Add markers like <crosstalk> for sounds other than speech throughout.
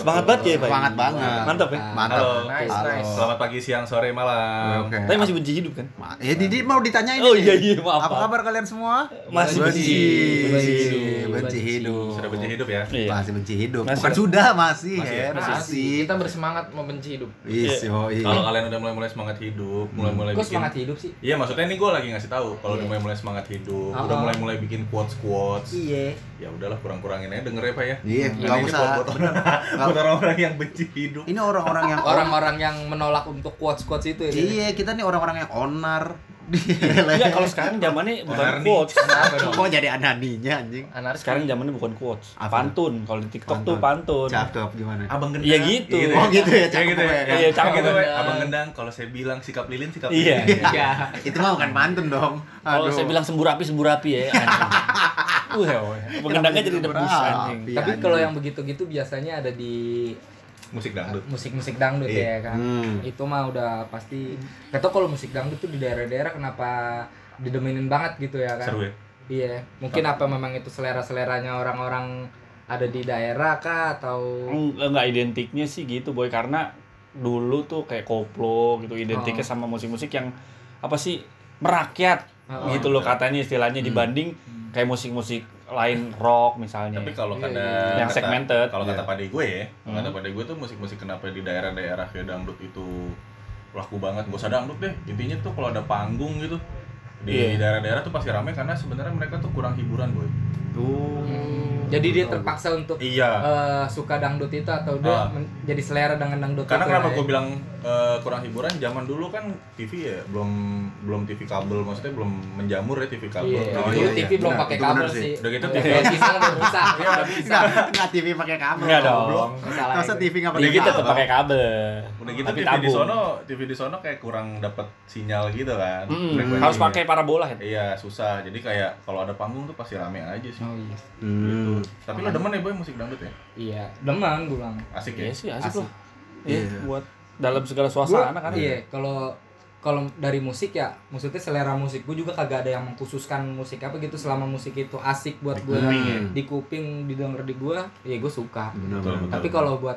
Semangat banget ya, Pak? Semangat banget. Mantap ya? Mantap. Halo. Nice, Halo. nice. Selamat pagi, siang, sore, malam. Oke. Tapi masih benci hidup kan? Ma- Eh, Didi mau ditanyain Oh iya iya maaf. Apa kabar kalian semua? Masih benci. benci. Benci Benci, Benci. hidup. Sudah benci hidup ya? Iya. Masih benci hidup. Masih. Bukan sudah, masih. Masih. Kita bersemangat membenci hidup. Is, yoi. Kalau kalian udah mulai-mulai semangat hidup, mulai-mulai Kok bikin semangat hidup sih? Iya, maksudnya ini gue lagi ngasih tahu kalau udah Iya. mulai-mulai semangat hidup, Ah, udah ah. mulai-mulai bikin quotes-quotes. Iya. Ya udahlah kurang-kurangin aja denger ya, Pak ya. Iya, Ini <laughs> nggak usah. buat orang-orang yang benci hidup. Ini orang-orang yang Orang-orang yang menolak untuk quotes-quotes itu ya. Iya, kita nih orang-orang yang onar. Enggak, kalau sekarang zamannya bukan nih. quotes. Kok jadi ananinya anjing? Anarki. Sekarang zamannya bukan quotes. Apa? Pantun. Kalau di TikTok tuh pantun. Cakep gimana? Abang gendang. Iya gitu. Oh, gitu ya, cakep gitu ya. ya. Iya, cakep. gitu, Pak. Gendang. Abang gendang kalau saya bilang sikap lilin, sikap Iya. lilin. <laughs> Iya. Itu mah bukan pantun dong. Kalau saya bilang semburapi semburapi ya. anjing. <laughs> Uh, ya, pengendangnya jadi debus anjing. Tapi kalau yang begitu-gitu biasanya ada di Musik dangdut. musik-musik dangdut Iya. ya kan. Hmm. Itu mah udah pasti. Gak tau kalau musik dangdut tuh di daerah-daerah kenapa didemenin banget gitu ya kan. Seru ya? Iya. Mungkin apa memang itu selera-seleranya orang-orang ada di daerah kah atau Enggak identiknya sih gitu boy karena dulu tuh kayak koplo gitu identiknya Oh. sama musik-musik yang apa sih merakyat Oh. gitu loh katanya istilahnya dibanding kayak musik-musik lain rock misalnya. Tapi kalau Iya, kata iya. Yang kata- segmented. Kalau kata Iya. pade gue ya, Hmm. kata pade gue tuh musik-musik kenapa di daerah-daerah kayak dangdut itu laku banget. Gak usah dangdut deh. Intinya tuh kalau ada panggung gitu di Iya. daerah-daerah tuh pasti ramai karena sebenarnya mereka tuh kurang hiburan, boy. Tuh. Hmm, jadi dia terpaksa untuk Iya. eh, suka dangdut itu atau dia Ah. men- jadi selera dengan dangdut Karena itu kenapa ya? gue bilang eh, kurang hiburan? Zaman dulu kan TV ya belum belum TV kabel, maksudnya belum menjamur ya TV kabel. Iya, Oh, dulu iya, TV iya. belum pakai kabel sih. sih. Udah gitu Udah TV. bisa <laughs> udah bisa, udah bisa. Enggak, enggak TV pakai kabel. Enggak dong. Masa. TV enggak Udah pakai gitu kabel? tetap pakai kabel. Udah gitu Tapi TV di sono, TV di sono kayak kurang dapat sinyal gitu kan. Frekuensinya. harus pakai parabola kan. Iya susah, jadi kayak kalau ada panggung tuh pasti rame aja sih. Oh iya. Hmm. Tapi lo demen ya boy musik dangdut ya? Iya, demen gue bilang. Asik ya? Iya sih asik Asik. loh. Iya, Iya. buat dalam segala suasana kan. Iya, kalau kalau dari musik ya, maksudnya selera musik gue juga kagak ada yang mengkhususkan musik apa gitu selama musik itu asik buat gue ya? di kuping didengar di gue, ya gue suka. Betul, betul. Tapi kalau buat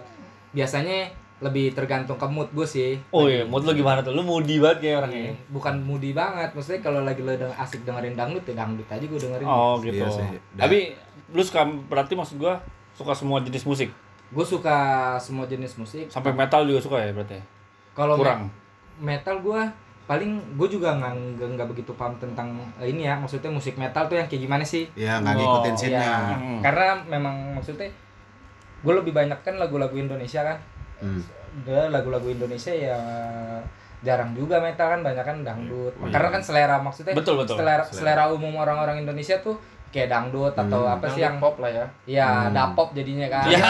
biasanya lebih tergantung ke mood gue sih. Oh iya, mood lu gimana tuh? Lu moody banget kayak orangnya. Iya, bukan moody banget maksudnya kalau lagi lo asik dengerin dangdut ya dangdut aja gue dengerin Oh gitu. Iya sih. Tapi lu suka berarti maksud gua suka semua jenis musik. gue suka semua jenis musik Sampai metal juga suka ya berarti. kalau Kurang. me- metal gue paling gue juga nggak nggak nggak begitu paham tentang eh, ini ya maksudnya musik metal tuh yang kayak gimana sih Ya enggak Oh, ngikutin scene-nya. Ya, Hmm. karena memang maksudnya gue lebih banyak kan lagu-lagu Indonesia kan Hmm. Lagu-lagu Indonesia ya jarang juga metal kan banyak kan dangdut Iya. karena kan selera maksudnya Betul, betul. selera selera umum orang-orang Indonesia tuh kayak dangdut atau Hmm. apa sih yang pop lah ya. ya Hmm. dapop jadinya kan <laughs> Ya.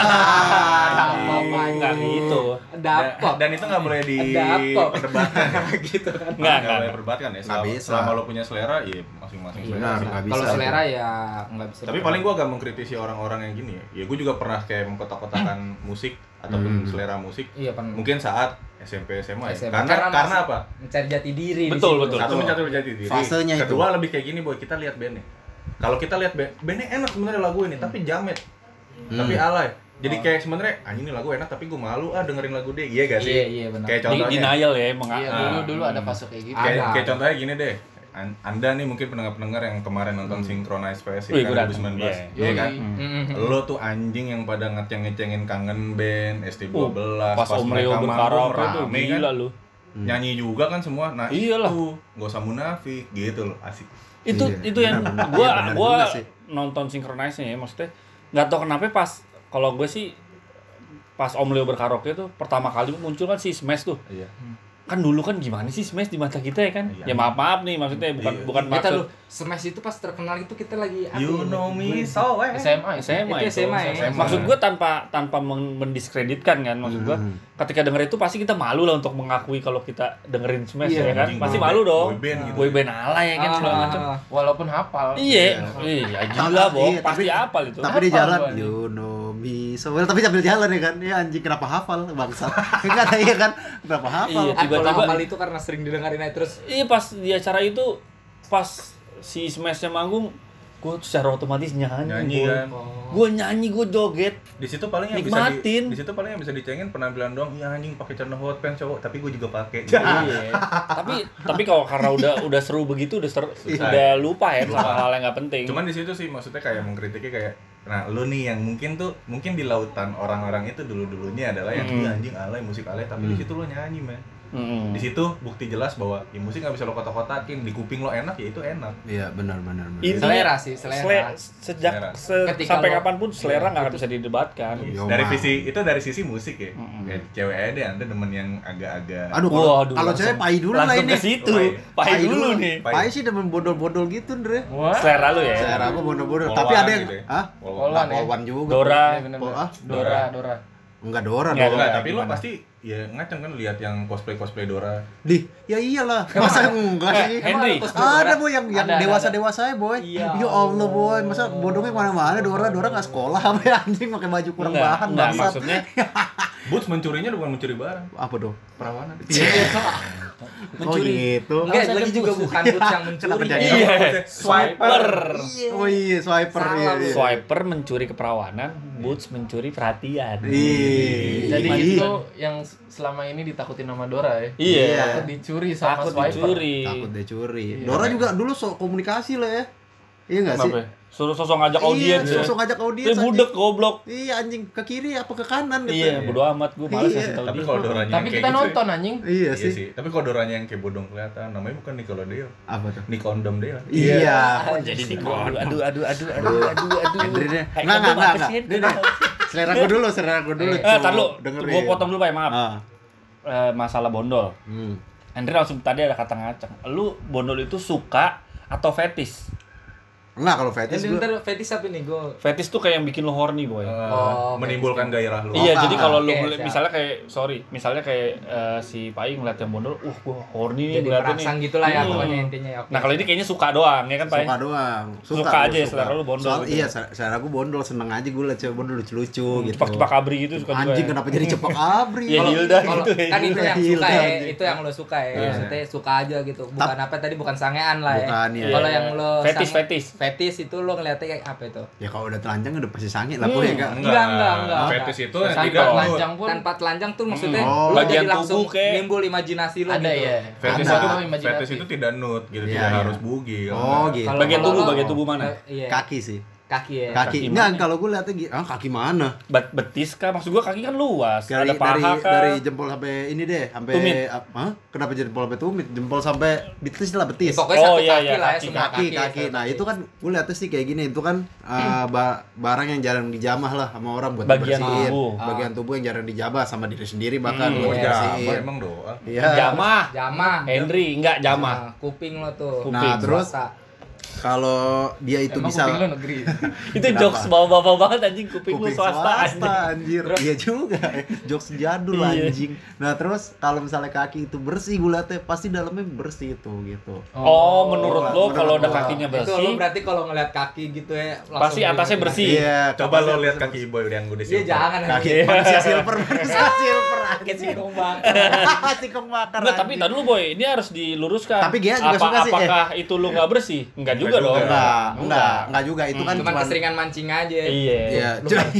dapop Enggak gitu. dapop Dan, dan itu nggak boleh <laughs> Dapop. diperdebatkan ya? <laughs> gitu kan Enggak, Nggak enggak. boleh enggak. diperdebatkan ya. Nggak Selama, bisa. selama lo punya selera, ya masing-masing Iya, selera nggak bisa. kalau selera ya nggak bisa Tapi paling gua agak mengkritisi orang-orang yang gini ya. Ya gua juga pernah kayak mengkotak-kotakan musik ataupun Hmm. selera musik. iya kan Mungkin saat SMP SMA ya. SMA. Karena Karena apa? mencari jati diri di Betul, situ. betul. Satu mencari jati diri. Fasenya itu. Kedua lebih kayak gini boy, kita lihat bandnya. Kalau kita lihat band, bandnya enak sebenarnya lagu ini, tapi jamet, Hmm. tapi alay. Jadi Oh. kayak sebenarnya anjing ini lagu enak tapi gue malu ah dengerin lagu dia. Iya gak sih? iya iya benar Kayak Di, contohnya. denial ya emang. Iya, Ah. dulu dulu ada fase kayak gitu. kayak, kayak contohnya gini deh. An- Anda nih mungkin pendengar-pendengar yang kemarin nonton Synchronize PS Wih, kan gua dateng. 2019. Iya. Iya kan? Hmm. Lo tuh anjing yang pada ngeceng-ngecengin kangen band ST12 Oh, Pas Leo berkaraoke tuh rame gila kan. lu. Nyanyi juga kan semua. Nah, Iyalah. itu gak usah munafik gitu loh, asik. Itu Iya, itu yang Iya, benar gua juga sih. nonton sinkronize ya maksudnya nggak tahu kenapa pas kalau gue sih pas Om Leo berkaraoke tuh pertama kali muncul kan si Smash tuh. Iya. Kan dulu kan gimana sih Smash di mata kita ya kan? Iya. Ya maaf maaf nih maksudnya bukan Iya. bukan kita maksud lu Smash itu pas terkenal itu kita lagi You ya? know me so well. SMA itu. SMA Itu itu. SMA ya? SMA. Maksud gue tanpa tanpa men- mendiskreditkan kan maksud gue Hmm. ketika denger itu pasti kita malu lah untuk mengakui kalau kita dengerin Smash Iya, ya kan? Pasti malu dong. boy band gitu. Boy band alay ya kan segala Ah, macam. Walaupun hafal. Iya, iya gila Tapi- bohong, iya, pasti apal itu. Tapi di Hafal jalan, you know me so well. Tapi sambil jalan ya kan, ya anjing kenapa hafal bangsa? Enggak <laughs> ada ya kan, kenapa hafal? Iya. Ah, kalau Tiba-tiba- hafal itu karena sering didengarin aja terus Iya pas di acara itu pas si Smash-nya manggung gue secara otomatis nyanyi, Nyanyi boy. kan. gue nyanyi gue joget Di situ paling yang bisa di, Nikmatin. di situ paling yang bisa dicengin penampilan doang. Iya anjing pakai celana hot pants cowok, tapi gue juga pakai. iya tapi tapi kalau karena udah udah seru begitu udah seru, Iya. udah lupa ya Lupa. sama hal yang nggak penting Cuman di situ sih maksudnya kayak mengkritiknya kayak nah lu nih yang mungkin tuh mungkin di lautan orang-orang itu dulu-dulunya adalah yang Hmm. "Ih, anjing alay musik alay tapi di situ lo nyanyi man. Mm-mm. Di situ bukti jelas bahwa ya musik nggak bisa lo kotak-kotakin, di kuping lo enak ya itu enak. Iya, benar benar benar. Selera sih, selera. sele- sejak Selera. se- Ketika sampai lo- kapan pun selera Iya, nggak akan itu- bisa didebatkan Yo, dari man. sisi itu dari sisi musik ya. Mm-mm. Kayak cewek aja deh, anda demen yang agak-agak Aduh, kalau Waduh, kalau langsung- cewek pai dulu lah langsung ini. ke situ Pai. pai dulu nih Pai. Pai sih demen bodol-bodol gitu, Dre. Wah. selera lu ya Selera gua bodol-bodol. Tapi ada yang gitu ya. Hah? Polwan. Polwan ya? Juga. Dora Iya, ah? Dora, Dora. Enggak Dora Nggak, dong. Enggak, Dora, tapi lo pasti ya ngaceng kan lihat yang cosplay cosplay Dora. Di, ya iyalah. Masa enggak sih? Eh, Henry Ada boy yang yang Ada, ada, dewasa dewasa ya boy. Iya. Ya Allah boy, masa bodongnya ke mana-mana Dora Dora nggak sekolah <laughs> apa ya anjing pakai baju kurang bahan enggak, bangsat. maksudnya <laughs> Boots mencurinya bukan mencuri barang, Apa dong? perawanan. <laughs> mencuri. Oh gitu. Enggak, lagi juga bukan boots yang mencuri. Kenapa jadi? Iya, Swiper. Oh iya, swiper iya. iya. swiper mencuri keperawanan boots mencuri perhatian Iya. Jadi Iya. itu yang selama ini ditakutin sama Dora ya. iya Takut dicuri sama takut swiper. dicuri takut dia curi. Iya. Dora juga dulu sok komunikasi lah ya. Iya enggak sih? Ya? Suruh sosok ngajak iya, audiens. Iya, sosok ngajak audiens. Dia budek goblok. Iya anjing, ke kiri apa ke kanan gitu. Iya, ya? bodo amat gue males iya. ngasih tahu. Tapi kalau doranya Tapi kita gitu ya. nonton ya. anjing. Iya, iya sih. Iya sih. Tapi kalau doranya yang kayak bodong kelihatan, namanya bukan Nickelodeon. Apa tuh? Nikondom dia. Iya. iya. Oh, jadi Nicondom. Aduh aduh aduh aduh aduh aduh. Enggak enggak enggak. Selera gue dulu, selera gue dulu. Eh, tar lu. Gue potong dulu, Pak, maaf. Ah. Eh, masalah bondol. Hmm. Hendri langsung tadi ada kata ngaceng. Lu bondol itu suka atau fetis? Enggak kalau fetish gue. ntar fetis apa nih gue? fetish tuh kayak yang bikin lu horny boy Eh, Oh, menimbulkan gairah lu. Iya, Oh, jadi kalau ngeliat- siap. misalnya kayak sorry, misalnya kayak eh, si Pai ngeliat yang bondol, uh gua horny nih Jadi ngeliatnya nih. gitu lah ya Hmm. pokoknya intinya ya. oke. Nah, kalau ini kayaknya suka doang ya kan, Pai? Suka doang. Suka aja ya, selera lu bondol Soal, gitu. iya, se- selera gue bondol, seneng aja gue liat cewek bondol lucu-lucu gitu. Cepak-cepak abri gitu suka juga. Anjing ya. kenapa jadi cepak abri? <laughs> Ya, Hilda Kalau- gitu. kan itu yang suka ya, itu yang lo suka ya. Iya. Maksudnya suka aja gitu. Bukan apa tadi bukan sangean lah ya. Bukan, iya. Kalau yang lo Fetish, sange- fetish. Fetish itu lo ngeliatnya kayak apa itu? Ya kalau udah telanjang udah pasti sange lah Hmm, boy ya Kak. Enggak, enggak, enggak. Fetish itu yang Tanpa tidak telanjang pun Tanpa telanjang tuh maksudnya Hmm. Oh. lo jadi Bagian langsung tubuh kayak- nimbul imajinasi lo ada gitu. ya. Fetish Ada. itu, Imajinasi. fetish itu tidak nude gitu, Iya, tidak iya. harus bugil. Oh gitu. Bagian tubuh, lo- bagian tubuh mana? Iya. Kaki sih. Kaki ya. Kaki. Kaki Enggak, kalau gue liatnya gitu, ah kaki mana? Bet betis kah? Maksud gua kaki kan luas. Dari, ada paha dari, kah? dari jempol sampai ini deh, sampai Tumit. Hah? Kenapa jempol sampai tumit? Jempol sampai betis lah betis. Pokoknya Oh, satu iya, kaki iya, lah ya, kaki, semua kaki kaki satu nah kaki. itu kan gue lihatnya sih kayak gini itu kan uh, ba- barang yang jarang dijamah lah sama orang buat Bagian dibersihin. tubuh. bagian tubuh yang jarang dijamah sama diri sendiri bahkan Hmm, buat Iya, dibersihin emang doa. iya Jamah. Jamah. Henry enggak jamah. Nah, kuping lo tuh. Kuping. nah terus. Kalau dia itu Emang bisa kuping lu negeri. <laughs> Itu Kenapa? jokes bawa-bawa banget anjing kuping, lu kuping swasta, anjing. anjir iya juga jokes jadul Iya. anjing nah terus kalau misalnya kaki itu bersih gue liatnya pasti dalamnya bersih itu gitu Oh, menurut lo kalau gua. kakinya Itu lo bersih, berarti kalau ngeliat kaki gitu ya langsung Pasti atasnya gitu. bersih. iya Coba lo lihat bersih. kaki boy yang gue di Iya jangan kaki Iya. manusia silver <laughs> manusia silver Kayak anjing singkong bakar. <laughs> Sikong bakar Enggak, tapi tadi dulu boy, ini harus diluruskan. Tapi Gia juga suka sih, eh. Apakah itu lu nggak bersih? Enggak juga Enggak dong. enggak enggak enggak juga itu kan Cuman cuman keseringan mancing aja. Iya. Iya, cuma <laughs>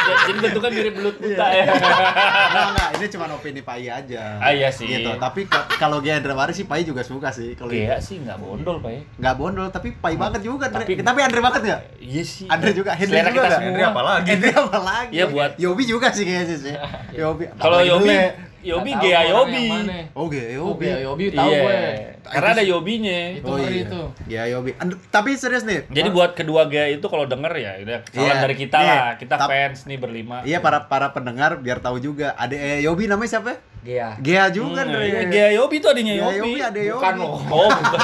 Ya, Jadi bentuknya mirip belut buta ya. enggak, enggak, ini cuma opini Pai aja. Ah, iya sih. Gitu. Tapi ka- kalau Gia Andre Waris sih Pai juga suka sih kalau Iya sih nggak bondol, ya. Enggak bondol, tapi Pai banget juga. Andre. Tapi- Tapi, Andre banget enggak? Iya sih. Andre juga, Henry Selera juga kita nggak? semua. Henry apa lagi? Henry apa lagi? Iya, buat- Yobi juga sih kayaknya sih. Yobi. Kalau apalagi Yobi. Yobi tahu orang Yobi. yang mana. Oh, Gea Oh, Yobi. Yobi, Yobi tahu Iya. gue. Karena ada Yobinya. Itu Oh, ngeri iya. itu. Ya Yobi. And- tapi serius nih. Jadi buat kedua gaya itu kalau denger ya udah salam Iya. dari kita Nih, lah. Kita tap- fans nih berlima. Iya para para pendengar biar tahu juga. Ada eh, Yobi namanya siapa? Iya. Gea juga Hmm, iya, Gaya Yobi itu adanya Gea Yobi. Yobi ada Yobi. Bukan loh. Oh, bukan.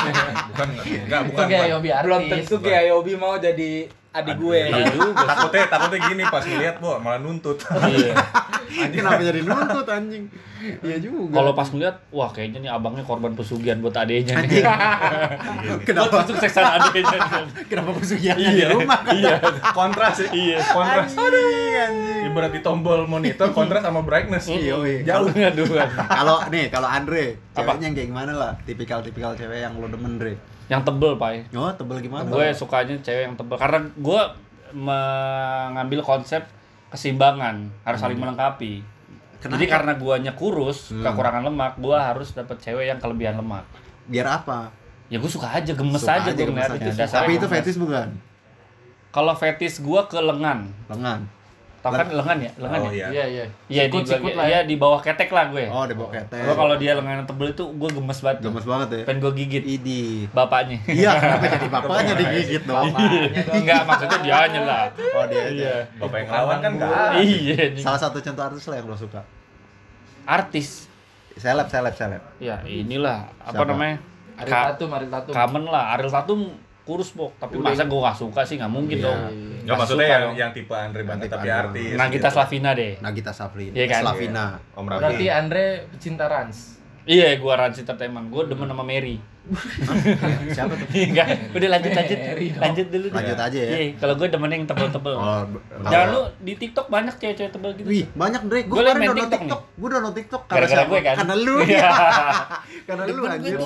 Bukan, enggak, Itu bukan. kayak bukan. Yobi artis. Belum tentu Gea Yobi mau jadi adik gue. Iya juga. Takutnya, takutnya gini pas ngeliat, wah malah nuntut. Iya. Anjing kenapa jadi nuntut anjing? Iya juga. Kalau pas ngeliat, wah kayaknya nih abangnya korban pesugihan buat adenya anjing. <laughs> nih. Kenapa kesuksesan adenya. kenapa pesugihannya Iya. di rumah? Iya. kontras sih. Iya. Kontras. Anjing, anjing. Ibarat di tombol monitor, kontras sama brightness. Iya, iya. Jauh. Aduh. Kalau nih, kalau Andre, ceweknya yang kayak gimana lah? Tipikal-tipikal cewek yang lo demen, Andre. Yang tebel, Pai. Oh, tebel gimana? Gue sukanya cewek yang tebel karena gue mengambil konsep keseimbangan, harus saling melengkapi. Kenapa? Jadi karena guanya kurus, Hmm. kekurangan lemak, gua harus dapet cewek yang kelebihan lemak. biar apa? Ya gue suka aja, gemes Suka aja, gue aja. Dasarnya Tapi itu fetis bukan? Kalau fetis gua ke lengan. Lengan. Tau kan lengan ya? Lengan Oh ya? iya. Iya, iya. Iya di, bagi- lah iya, ya. di bawah ketek lah gue. Oh, di bawah ketek. Gua kalau dia lengan tebel itu gue gemes banget. tuh. Gemes banget ya. Pengen gue gigit Idi. bapaknya. Iya, kenapa jadi bapaknya digigit dong? Enggak, maksudnya dia lah. Oh, dia aja. Iya. Bapak yang ngelawan kan enggak ada. Iya. Salah satu contoh artis lah yang lo suka. Artis. Seleb, seleb, seleb. Ya inilah apa Siapa? namanya? Ariel Ka- Tatum, Ariel Tatum. Kamen lah. Ariel Tatum kurus bok. Tapi Udah. masa gue gak suka sih nggak mungkin Iya. dong. Enggak Nggak maksudnya suka yang dong. yang tipe Andre banget tipe tapi Andre. artis. Nagita gitu. Slavina deh. Nagita Safrin. Iya kan? Slavina. Om Berarti Rafi. Andre pecinta Rans. Iya, gua Rans Entertainment. Gua demen sama Mary. <laughs> Siapa tuh? Enggak, udah lanjut lanjut. Mary dong. Lanjut dulu. deh. Lanjut aja ya. Iya, kalau gua demen yang tebel-tebel. Oh, Jangan lu di TikTok banyak cewek-cewek tebel gitu. Wih, banyak Dre. Gue kemarin download TikTok. Gue download TikTok Gara-gara siapa? gue kan? Karena lu. Iya. <laughs> Karena lu anjir.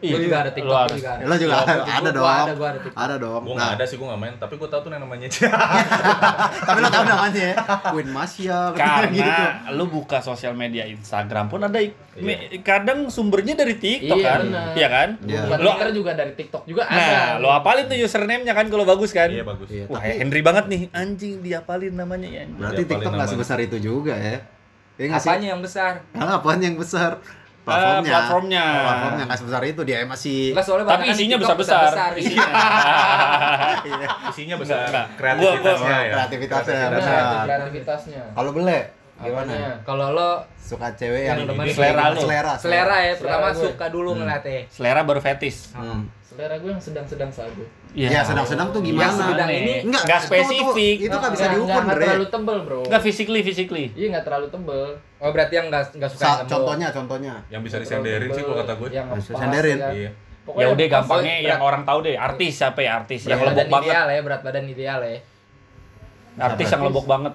Iya. Juga ada Lu TikTok, juga ada. Lo juga Iya, ada, dong. ada, gua ada TikTok. Ada dong. Gua Nah, nggak ada sih, gua nggak main. Tapi gua tahu tuh yang namanya <laughs> tapi lo tahu namanya ya? Queen Masya Karena gitu. lu buka sosial media Instagram pun ada Iya. kadang sumbernya dari TikTok Iya, kan. Iya kan? Iya. Bukan Lo Twitter juga dari TikTok juga Nah, ada. lo apalin tuh username-nya kan kalau bagus kan? Iya bagus. Iya, Wah, tapi Henry banget nih. Anjing diapalin namanya ya. berarti TikTok nggak sebesar itu juga ya? Iya nggak sih? Apanya yang besar? Nah, apaan yang besar? Platformnya. platformnya. Platformnya nggak sebesar itu. Dia masih. Lah soalnya Tapi isinya. Isinya. <laughs> Iya. Isinya besar. Enggak, enggak. Kreativitasnya Gua- ya. kreativitasnya, benar. itu kreativitasnya. Kalau bele, gimana? Kalau lo Suka cewek yang Yang selera lu. Selera. selera ya, Selera pertama gue. suka dulu ngeliatnya. Selera baru fetis. Hmm. Selera gue yang sedang-sedang saja. Ya, sedang-sedang tuh Yang gimana? sedang Aneh. ini Enggak, enggak itu- spesifik. Itu nggak bisa diukur, nggak Bre. terlalu tebel, bro. Enggak physically, physically. Iya, nggak terlalu tebel. Oh berarti yang nggak nggak suka Sa- yang contohnya, contohnya. Yang bisa disenderin sih kalau kata gue. Yang senderin. ya kan? Iya. Pokoknya Ya udah gampangnya berat- yang orang tahu deh, artis siapa ya artis Berat yang lebok badan banget. ideal ya, berat badan ideal ya. Artis yang lebok banget.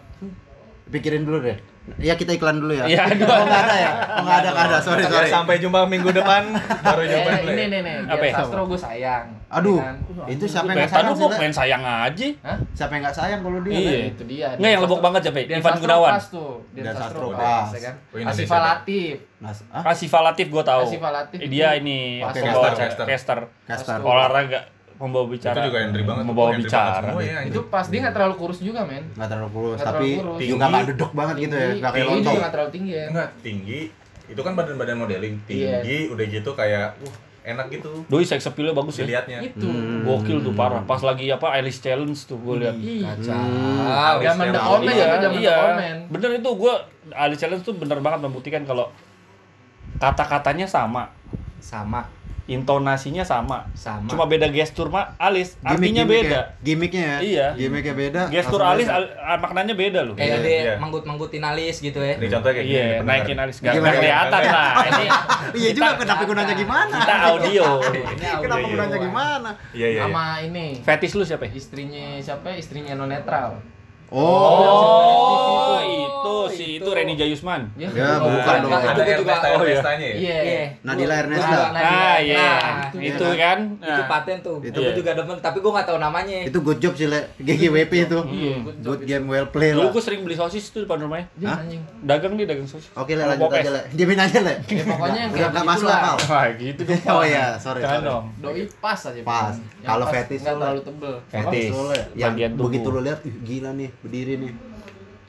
Pikirin dulu deh. Ya kita iklan dulu ya. Iya, <laughs> aduh. Oh, ada ya? Oh, nggak ada, nggak ada. Sorry, Ya, sorry. sampai jumpa minggu depan <laughs> baru Eh, nyobain ini nih nih, Apa ya? Sastro gue sayang. Aduh, Ya kan? itu siapa yang nggak Tadi sayang? Le? main sayang aja. Hah? Siapa yang nggak sayang kalau dia? Iya. Itu dia. Enggak yang lebok banget siapa? Ivan Gunawan. Sastro Sastro pas, pas. Indonesia Asifa dah. Latif. Ah? Kasih Latif gua tahu. Asifa Latif. Dia ini caster. Caster. Olahraga pembawa bicara. Itu juga Henry banget. Membawa bicara. semua ya. Itu pas dia nggak terlalu kurus juga, men. Nggak terlalu kurus, Nggak tapi terlalu kurus. juga Tinggi. nggak dedok banget gitu ya, nggak kayak Tinggi lontong. juga nggak terlalu tinggi ya. Enggak, tinggi. Itu kan badan-badan modeling tinggi, udah gitu kayak uh enak gitu Doi sex appeal-nya bagus ya. dilihatnya. Itu. Hmm. Gokil tuh parah. Pas lagi apa Alice Challenge tuh gue lihat. Ih, Kacau. Zaman The Iya, Omen iya, itu zaman iya. The Omen. Bener itu gue Alice Challenge tuh bener banget membuktikan kalau kata-katanya sama, Sama, intonasinya sama. sama. Cuma beda gestur mak Alis, Gimik- artinya gimiknya- beda. Gimiknya ya. Iya. Gimiknya beda. Gestur Alis al- ah, maknanya beda loh. kayak Iya, dia iya. manggut-manggutin alis gitu ya. Ini contohnya kayak gini. Iya, pendengar. naikin Alis gak, kelihatan lah. Ini Iya <laughs> juga, Kita- kenapa gunanya gimana? kita audio. Kenapa Iya, gunanya iya. gimana? Iya, iya. Sama ini. Fetish lu siapa ya? Istrinya siapa? Istrinya non netral. Oh. Oh, itu si itu itu. Reni Jayusman. Ya, Ya, oh, bukan dong. Ada Itu gua juga- oh, iya. Ya? Iya. Iya. Nadila Ernesta. Nah, Ah, iya. Nah, itu iya. kan. Itu Nah. paten tuh. Itu- Itu gue juga demen, tapi gue nggak tahu namanya. Itu good job sih, Le. GGWP itu. Iya, Hmm. good itu. game well play Dulu lah. gue sering beli sosis tuh depan rumahnya. Ya, Hah? anjing. Dagang dia dagang sosis. Oke, Le, lanjut aja, Le. Diamin aja, Le. Ya pokoknya yang kayak nggak masuk akal. Wah, gitu dong. <laughs> Oh iya, sorry, Jangan dong. Doi pas aja. Pas. Kalau fetish nggak tuh, terlalu tebel. Fetis. Betul, Le. Yang begitu lu lihat, ih, gila nih, berdiri nih.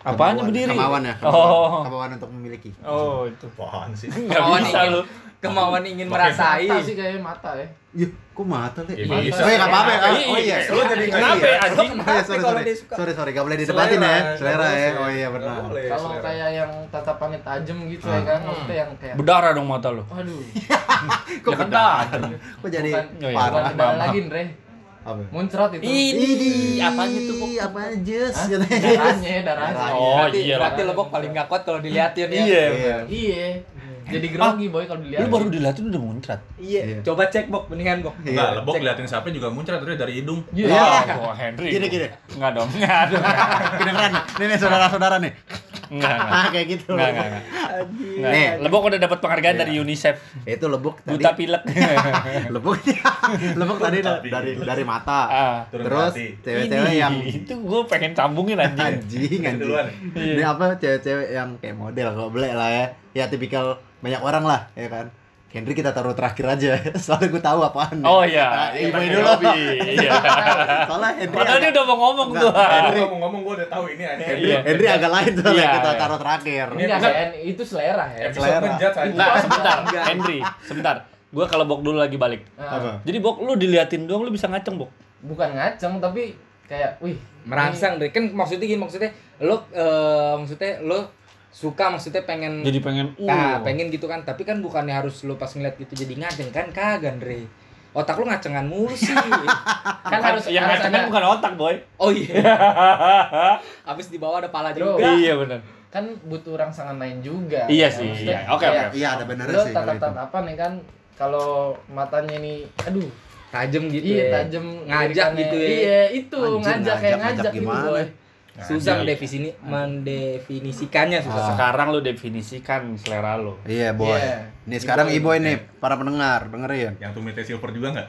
Apaan Kemauan- berdiri? Kemauan ya. Oh. Kemauan untuk memiliki. Oh, itu. Apaan sih? Enggak Kemauan bisa ingin- lu. Kemauan ingin Makin merasai. Mata sih kayaknya mata ya. Iya, kok mata, Le? Ya, Oh bisa. iya, nggak apa-apa ya. Iya, Oh iya. lu jadi kenapa ya, anjing? Oh iya, sorry, sorry. Sorry, sorry, gak boleh didebatin ya. Selera, Selera ya. Oh iya, benar. Kalau kayak yang tatapannya tajam gitu ya kan, maksudnya yang kayak Berdarah dong mata lu. Waduh, <laughs> Kok Ya benar? tajam. Kok jadi Oh iya, parah? lagi, Andre. Apa? Muncrat itu. Ini apaan itu, Pok? Hah? Katanya. Darahnya, darahnya. Oh, iya. berarti lebok paling gak kuat kalau diliatin ya. Iya. Iya. Iya. Jadi grogi boy kalau dilihat. Lu baru dilatih udah muncrat. Iya. Iya. Coba cek bok, mendingan bok. Iya. Enggak, lebok Cek. ngeliatin siapa juga muncrat dari dari hidung. Iya. Iya. Oh, Henry. Gini, gini. Enggak dong. Enggak dong. Kedengeran nih. Nih, nih saudara-saudara nih. Enggak, <laughs> enggak. Ah, kayak gitu. Enggak, enggak, enggak. Enggak. Nih. Lebok udah dapat penghargaan dari UNICEF. Itu lebuk tadi. Buta pilek. <laughs> Lebuk. <laughs> lebuk tadi da- dari dari mata. ah. Terus cewek-cewek yang itu gue pengen sambungin anjing. anjing anjing. Iya. Ini apa cewek-cewek yang kayak model kalau boleh lah ya. Ya tipikal banyak orang lah ya kan. Henry kita taruh terakhir aja. <laughs> Soalnya gue tahu apaan. Oh iya, Nah, iya, ibu pakai dulu. Robby. Iya. <laughs> Soalnya Henry Padahal dia udah mau ngomong tuh. Henry. ngomong-ngomong gue udah tahu ini anjing. Henry, Iya. Henry agak lain soalnya Iya, kita iya. taruh terakhir. Ini Enggak, itu selera ya. Episode Selera. aja. Nah, sebentar, Henry, sebentar. Gue kalau Bok dulu lagi balik. Nah, Apa? Jadi Bok lu diliatin doang lu bisa ngaceng, Bok. bukan ngaceng tapi kayak wih merangsang deh kan maksudnya gini maksudnya lo eh, maksudnya lo suka maksudnya pengen Jadi pengen uh. nah pengen gitu kan tapi kan bukannya harus lo pas ngeliat gitu jadi ngaceng kan kagak Andre otak lo ngacengan mulu sih <laughs> kan harus yang harus ngaceng kan ada- bukan otak, Boy. oh iya <laughs> habis di bawah ada pala Bro. juga iya benar. kan butuh rangsangan lain juga Iya Ya, sih, maksudnya iya. Oke, kayak oke. Iya, ada lo sih kalau itu. tatap-tatapan nih kan kalau matanya ini aduh tajem gitu iya ya. tajam ngajak gitu ya iya itu Anjing, ngajak kayak ngajak, ngajak ngajak gitu gimana? boy susah Anjing. mendefinisi mendefinisikannya susah Ah. Sekarang lu definisikan selera lu. Iya, boy. Iya. Nih sekarang Iboy. Iboy nih, para pendengar, dengerin. Yang tumite silver juga nggak?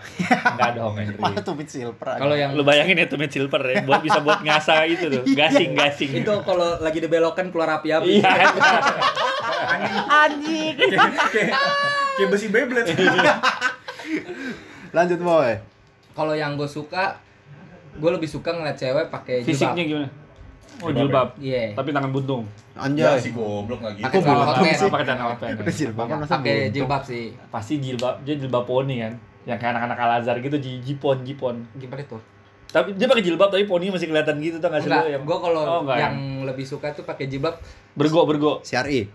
Enggak dong. <laughs> Mana tuh Pit Silver kalau yang Lu bayangin ya Tumit Silver ya, buat bisa buat ngasah itu tuh, <laughs> gasing-gasing. itu kalau lagi dibelokan keluar api-api Iya. Kayak kayak besi Beyblade. <laughs> Lanjut, Boy. kalau yang gue suka gue lebih suka ngeliat cewek pakai Fisiknya jilbab gimana? Oh, jilbab. iya Tapi tangan buntung. Ya Anjay. si goblok nggak gitu. pakai Kok celana hotpants. sih? Pakai celana hotpants. Udah silver kan masa pakai jilbab sih Pasti jilbab, dia jilbab poni kan. Yang kayak anak-anak Al-Azhar gitu, ji- jipon, jipon. gimana itu Tapi dia pakai jilbab tapi poni masih kelihatan gitu tuh nggak sih enggak lu yang gue kalau Oh, enggak, yang lebih suka tuh pakai jilbab bergo bergo. CRI.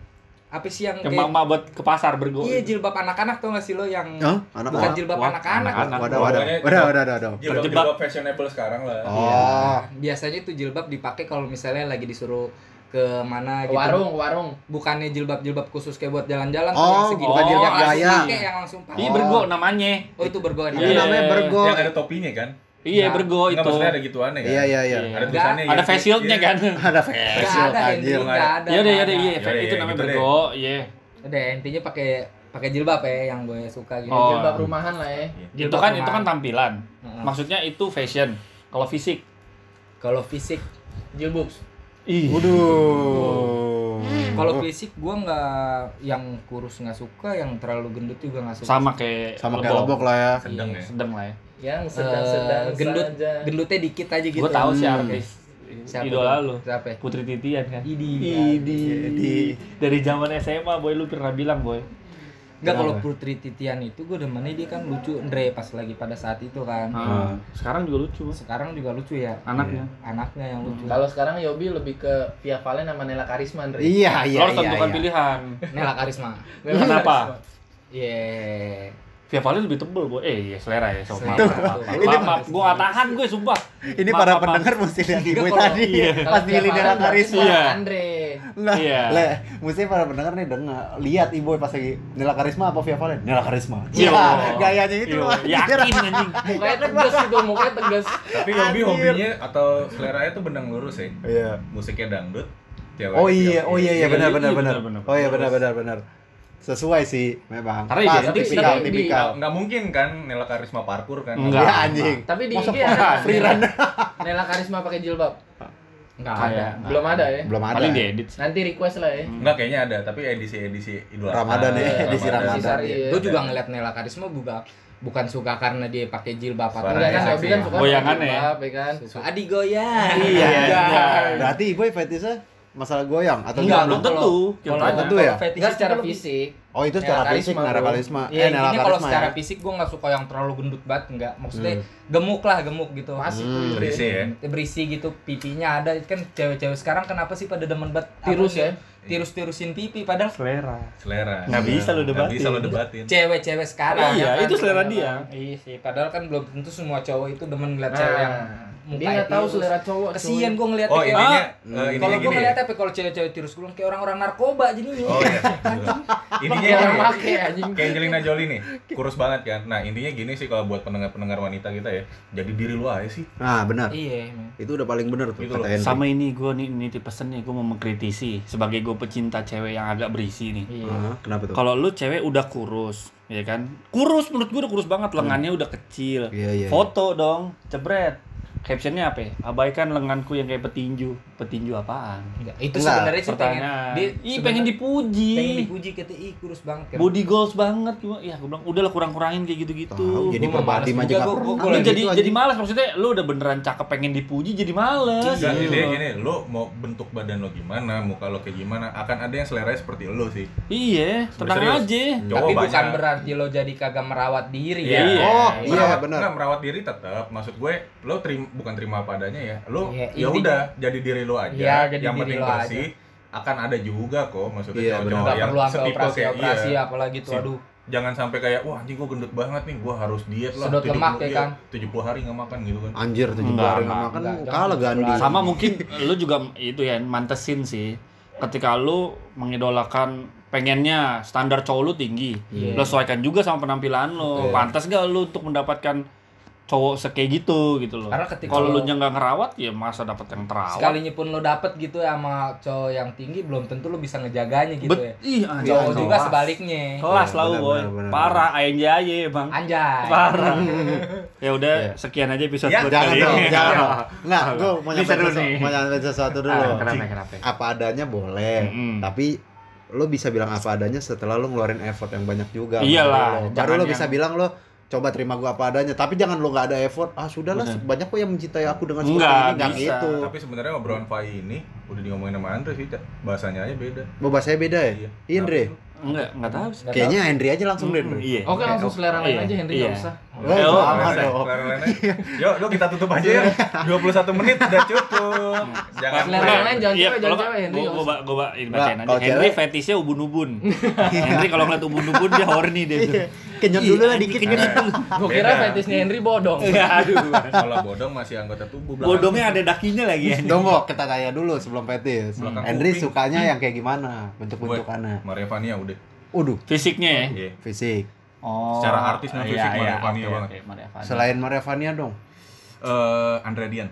Apa sih yang Yang kayak mama buat ke pasar bergo. iya jilbab anak-anak tuh nggak sih lo yang Hah? Anak bukan jilbab anak-anak anak-anak. Wadah, wadah. Wadah, wadah, wadah, wadah. Jilbab jilbab fashionable sekarang lah. Oh. biasanya tuh jilbab dipakai kalau misalnya lagi disuruh ke mana ke gitu warung ke warung bukannya jilbab-jilbab khusus kayak buat jalan-jalan Oh, yang segini bukan jilbab yang langsung gaya. pakai, yang langsung pakai Iya bergo namanya. oh itu bergo Itu Iya. namanya bergo. Yang ada topinya kan? Iya Nah, bergo Enggak itu. maksudnya ada gituannya kan? Iya, iya, iya. Iya. Ada tulisannya Ada gitu. face shieldnya Iya. kan. Ada facial ada anjir. Nggak ada Iya deh, iya deh, ada. iya. Itu iya, namanya gitu bergo, iya. Udah intinya pakai pakai jilbab ya yang gue suka gitu. Oh. jilbab rumahan lah ya Itu Jilbab kan rumahan. itu kan tampilan. Maksudnya itu fashion. Kalau fisik, Kalau fisik, jilbabs ih. Waduh. Kalau fisik gue nggak yang kurus nggak suka, yang terlalu gendut juga nggak suka. sama kayak Sama kayak lebok lah ya. Sedang ya. Sedang lah ya. yang Eh, sedang-sedang gendut, saja gendutnya dikit aja gitu. Gue tahu sih Hmm. artis Siapa idola lu. Siapa? ya? Putri Titian kan. Idi. Di di Dari zaman SMA boy lu pernah bilang boy. Enggak kalau? Putri Titian itu gue demennya dia kan lucu Andre pas lagi pada saat itu kan. Ah, Sekarang juga lucu Sekarang juga lucu ya. anaknya. Anaknya yang lucu. kalau sekarang Yobi lebih ke Via Valen sama Nela Karisma Andre Iya, iya, Lo harus iya. tentukan iya. pilihan. Nela Karisma. Nela Kenapa? Iya. Via Valen lebih tebel boy. Eh iya selera ya. So, maaf, maaf, maaf, Ini maaf, maaf. Gue gak tahan gue sumpah. Ini Maaf, para maaf, pendengar mesti lihat Enggak, kalau- tadi. iya. Pas Nela berarti Karisma. Iya. Andre Enggak. Iya. Le, mesti para pendengar nih dengar lihat Iboy pas lagi Nela Karisma apa Via Valen? Nela Karisma. Iya. Iya, gayanya itu Iya, loh. anjir. Yakin anjing. mukanya tegas itu mukanya tegas Tapi Yobi Anjir. hobinya atau seleranya tuh benang lurus ya. Iya. Musiknya dangdut. cewek Oh iya, oh iya iya Iya, benar iya, benar iya, benar. benar, benar. Oh iya benar benar benar. Sesuai sih memang. Karena Pas, identik sih. tipikal Tapi di- tipikal. Nggak mungkin kan Nela Karisma parkur kan? Enggak. Ya anjing. tapi di Masa IG ada free run? Nela Karisma pakai jilbab Enggak ada. Belum ada ya Belum ada. Paling diedit. sih. nanti request lah ya Enggak kayaknya ada, tapi edisi-edisi Idul Adha. Ramadan ya, edisi Ramadan. Ya. Gue juga ngeliat Nela Karisma juga bukan suka karena dia pakai jilbab atau Enggak kan Yobi kan ya. suka Goyangan ya. jilbab, ya kan suka adi goyang. Iya, iya. Berarti Iboy fetisnya masalah goyang atau Enggak, belum tentu. Belum tentu ya? fetish Enggak secara fisik Oh itu secara fisik. Karisma. Iya, Eh Nela ini kalau secara ya. fisik gue nggak suka yang terlalu gendut banget, enggak. Maksudnya Hmm. gemuk lah, gemuk gitu. pas Hmm. Berisi ya. Berisi gitu, pipinya ada. Kan cewek-cewek sekarang kenapa sih pada demen banget Tirus ya? Tirus-tirusin pipi padahal Selera. Selera. Nggak bisa lo Nggak debatin. bisa lo debatin. cewek-cewek sekarang Iya, ya kan? itu selera dia. Iya sih, padahal kan belum tentu semua cowok itu demen ngeliat Nah. cewek yang Dia nggak tahu selera cowok. Kesian gue ngeliatnya Oh, intinya Ah, eh, kalau gue gini. ngeliatnya apa kalau cewek-cewek tirus gue kayak orang-orang narkoba jadinya. Oh iya. <laughs> intinya Kayak orang make anjing. Kayak Angelina Jolie nih, <laughs> kurus banget kan. Nah, intinya gini sih kalau buat pendengar-pendengar wanita kita ya, jadi diri lu aja sih. Nah, benar. Iya. Itu udah paling benar tuh Gitu kata. Sama ini gue nih nitip pesen nih, gue mau mengkritisi sebagai gue pecinta cewek yang agak berisi nih. Iya. Ah, kenapa tuh? Kalau lu cewek udah kurus, ya kan? Kurus menurut gue udah kurus banget, lengannya udah kecil. Iya, iya, Foto dong, jebret. Captionnya apa ya? Abaikan lenganku yang kayak petinju. Petinju apaan? Enggak, itu Enggak, sebenarnya sih pengen dia Ih, pengen dipuji. pengen dipuji kata ih kurus banget kan. Body goals banget gimana? Ya, gue bilang udahlah kurang-kurangin kayak gitu-gitu. Tahu, jadi males aja pernah. lu kalau jadi gitu jadi malas maksudnya lu udah beneran cakep pengen dipuji jadi males. Enggak, gitu. intinya gini, lu mau bentuk badan lo gimana, muka lo kayak gimana, akan ada yang selera seperti lo sih. Iya, tenang Serius. aja. Cowok Tapi bukan berarti lo jadi kagak merawat diri Iya. ya. Oh, iya, merawat, benar. Enggak, merawat diri tetap. Maksud gue, lo terima bukan terima apa adanya ya. Lo Iya, ya udah jadi diri lo aja. Iya, jadi yang penting bersih. Akan ada juga kok maksudnya Iya, cowok-cowok yang setipe operasi kayak operasi iya. apalagi tuh Si- aduh. Jangan sampai kayak wah anjing gue gendut banget nih, gue harus diet lah. Sedot lemak ya 70 kan? iya, 70 hari nggak makan gitu kan. Anjir tuh Enggak, hari enggak, nggak makan enggak, kalah Gandhi. Sama mungkin lu juga itu ya mantesin sih. Ketika lu mengidolakan pengennya standar cowok lu tinggi, Iya. lu sesuaikan juga sama penampilan lu. Iya. Pantas gak lu untuk mendapatkan cowok sekayak gitu gitu loh. Karena ketika kalau lu lo- nya nggak ngerawat ya masa dapat yang terawat. Sekalinya pun lo dapet gitu ya sama cowok yang tinggi belum tentu lo bisa ngejaganya gitu Bet, ya. ih. Cowok juga kelas. sebaliknya. Kelas Iya, lah benar, boy. Parah aja aja bang. Anjay. Parah. <laughs> ya udah Iya. sekian aja episode Ya, Jangan kali dong, ini. jangan dong. <laughs> Enggak, gue mau nyampein sesuatu, nih. mau nyampein sesuatu dulu. Ah, kenapa kenapa? Apa adanya boleh, Mm-mm. tapi lo bisa bilang apa adanya setelah lo ngeluarin effort yang banyak juga. Iyalah, Baru lo- bisa bilang lo coba terima gua apa adanya, tapi jangan lo nggak ada effort. Ah sudahlah, Bener. banyak kok yang mencintai aku dengan seperti Enggak, ini, nggak bisa. gitu. Tapi sebenarnya obrolan Fai ini udah diomongin sama Andre sih, bahasanya aja beda. Mau bahasanya beda ya? Iya. Iya, Andre. Enggak, enggak tahu sih. Kayaknya Henry aja langsung deh, Andre. Iya. Oke langsung selera lain Iya, aja Henry iya. nggak usah. Oh, Oh, sama dong. lainnya. Yuk, lu kita tutup aja ya. 21 menit udah cukup. Jangan lain jangan Iya, cewek, jangan cewek, Henry gua gua gua, gua ini bacain aja. Henry fetishnya ubun-ubun. <laughs> Henry kalau ngeliat ubun-ubun dia horny dia tuh. Iya, Kenyot dulu lah dikit. Kenyot dulu. Gue kira fetishnya Henry bodong. Aduh. Kalau bodong masih anggota tubuh belakang. Bodomnya ada dakinya lagi ya. Dongok, kita tanya dulu sebelum fetis. Belakang Henry sukanya yang kayak gimana? Gue, Bentuk-bentukannya. Maria Vania udah. Waduh, Fisiknya ya. Iya. fisik. Oh. Secara artis dan iya, fisik iya, Maria Vania oke, banget. Maria Vania. Selain Maria Vania dong. Eh, Andre Dian.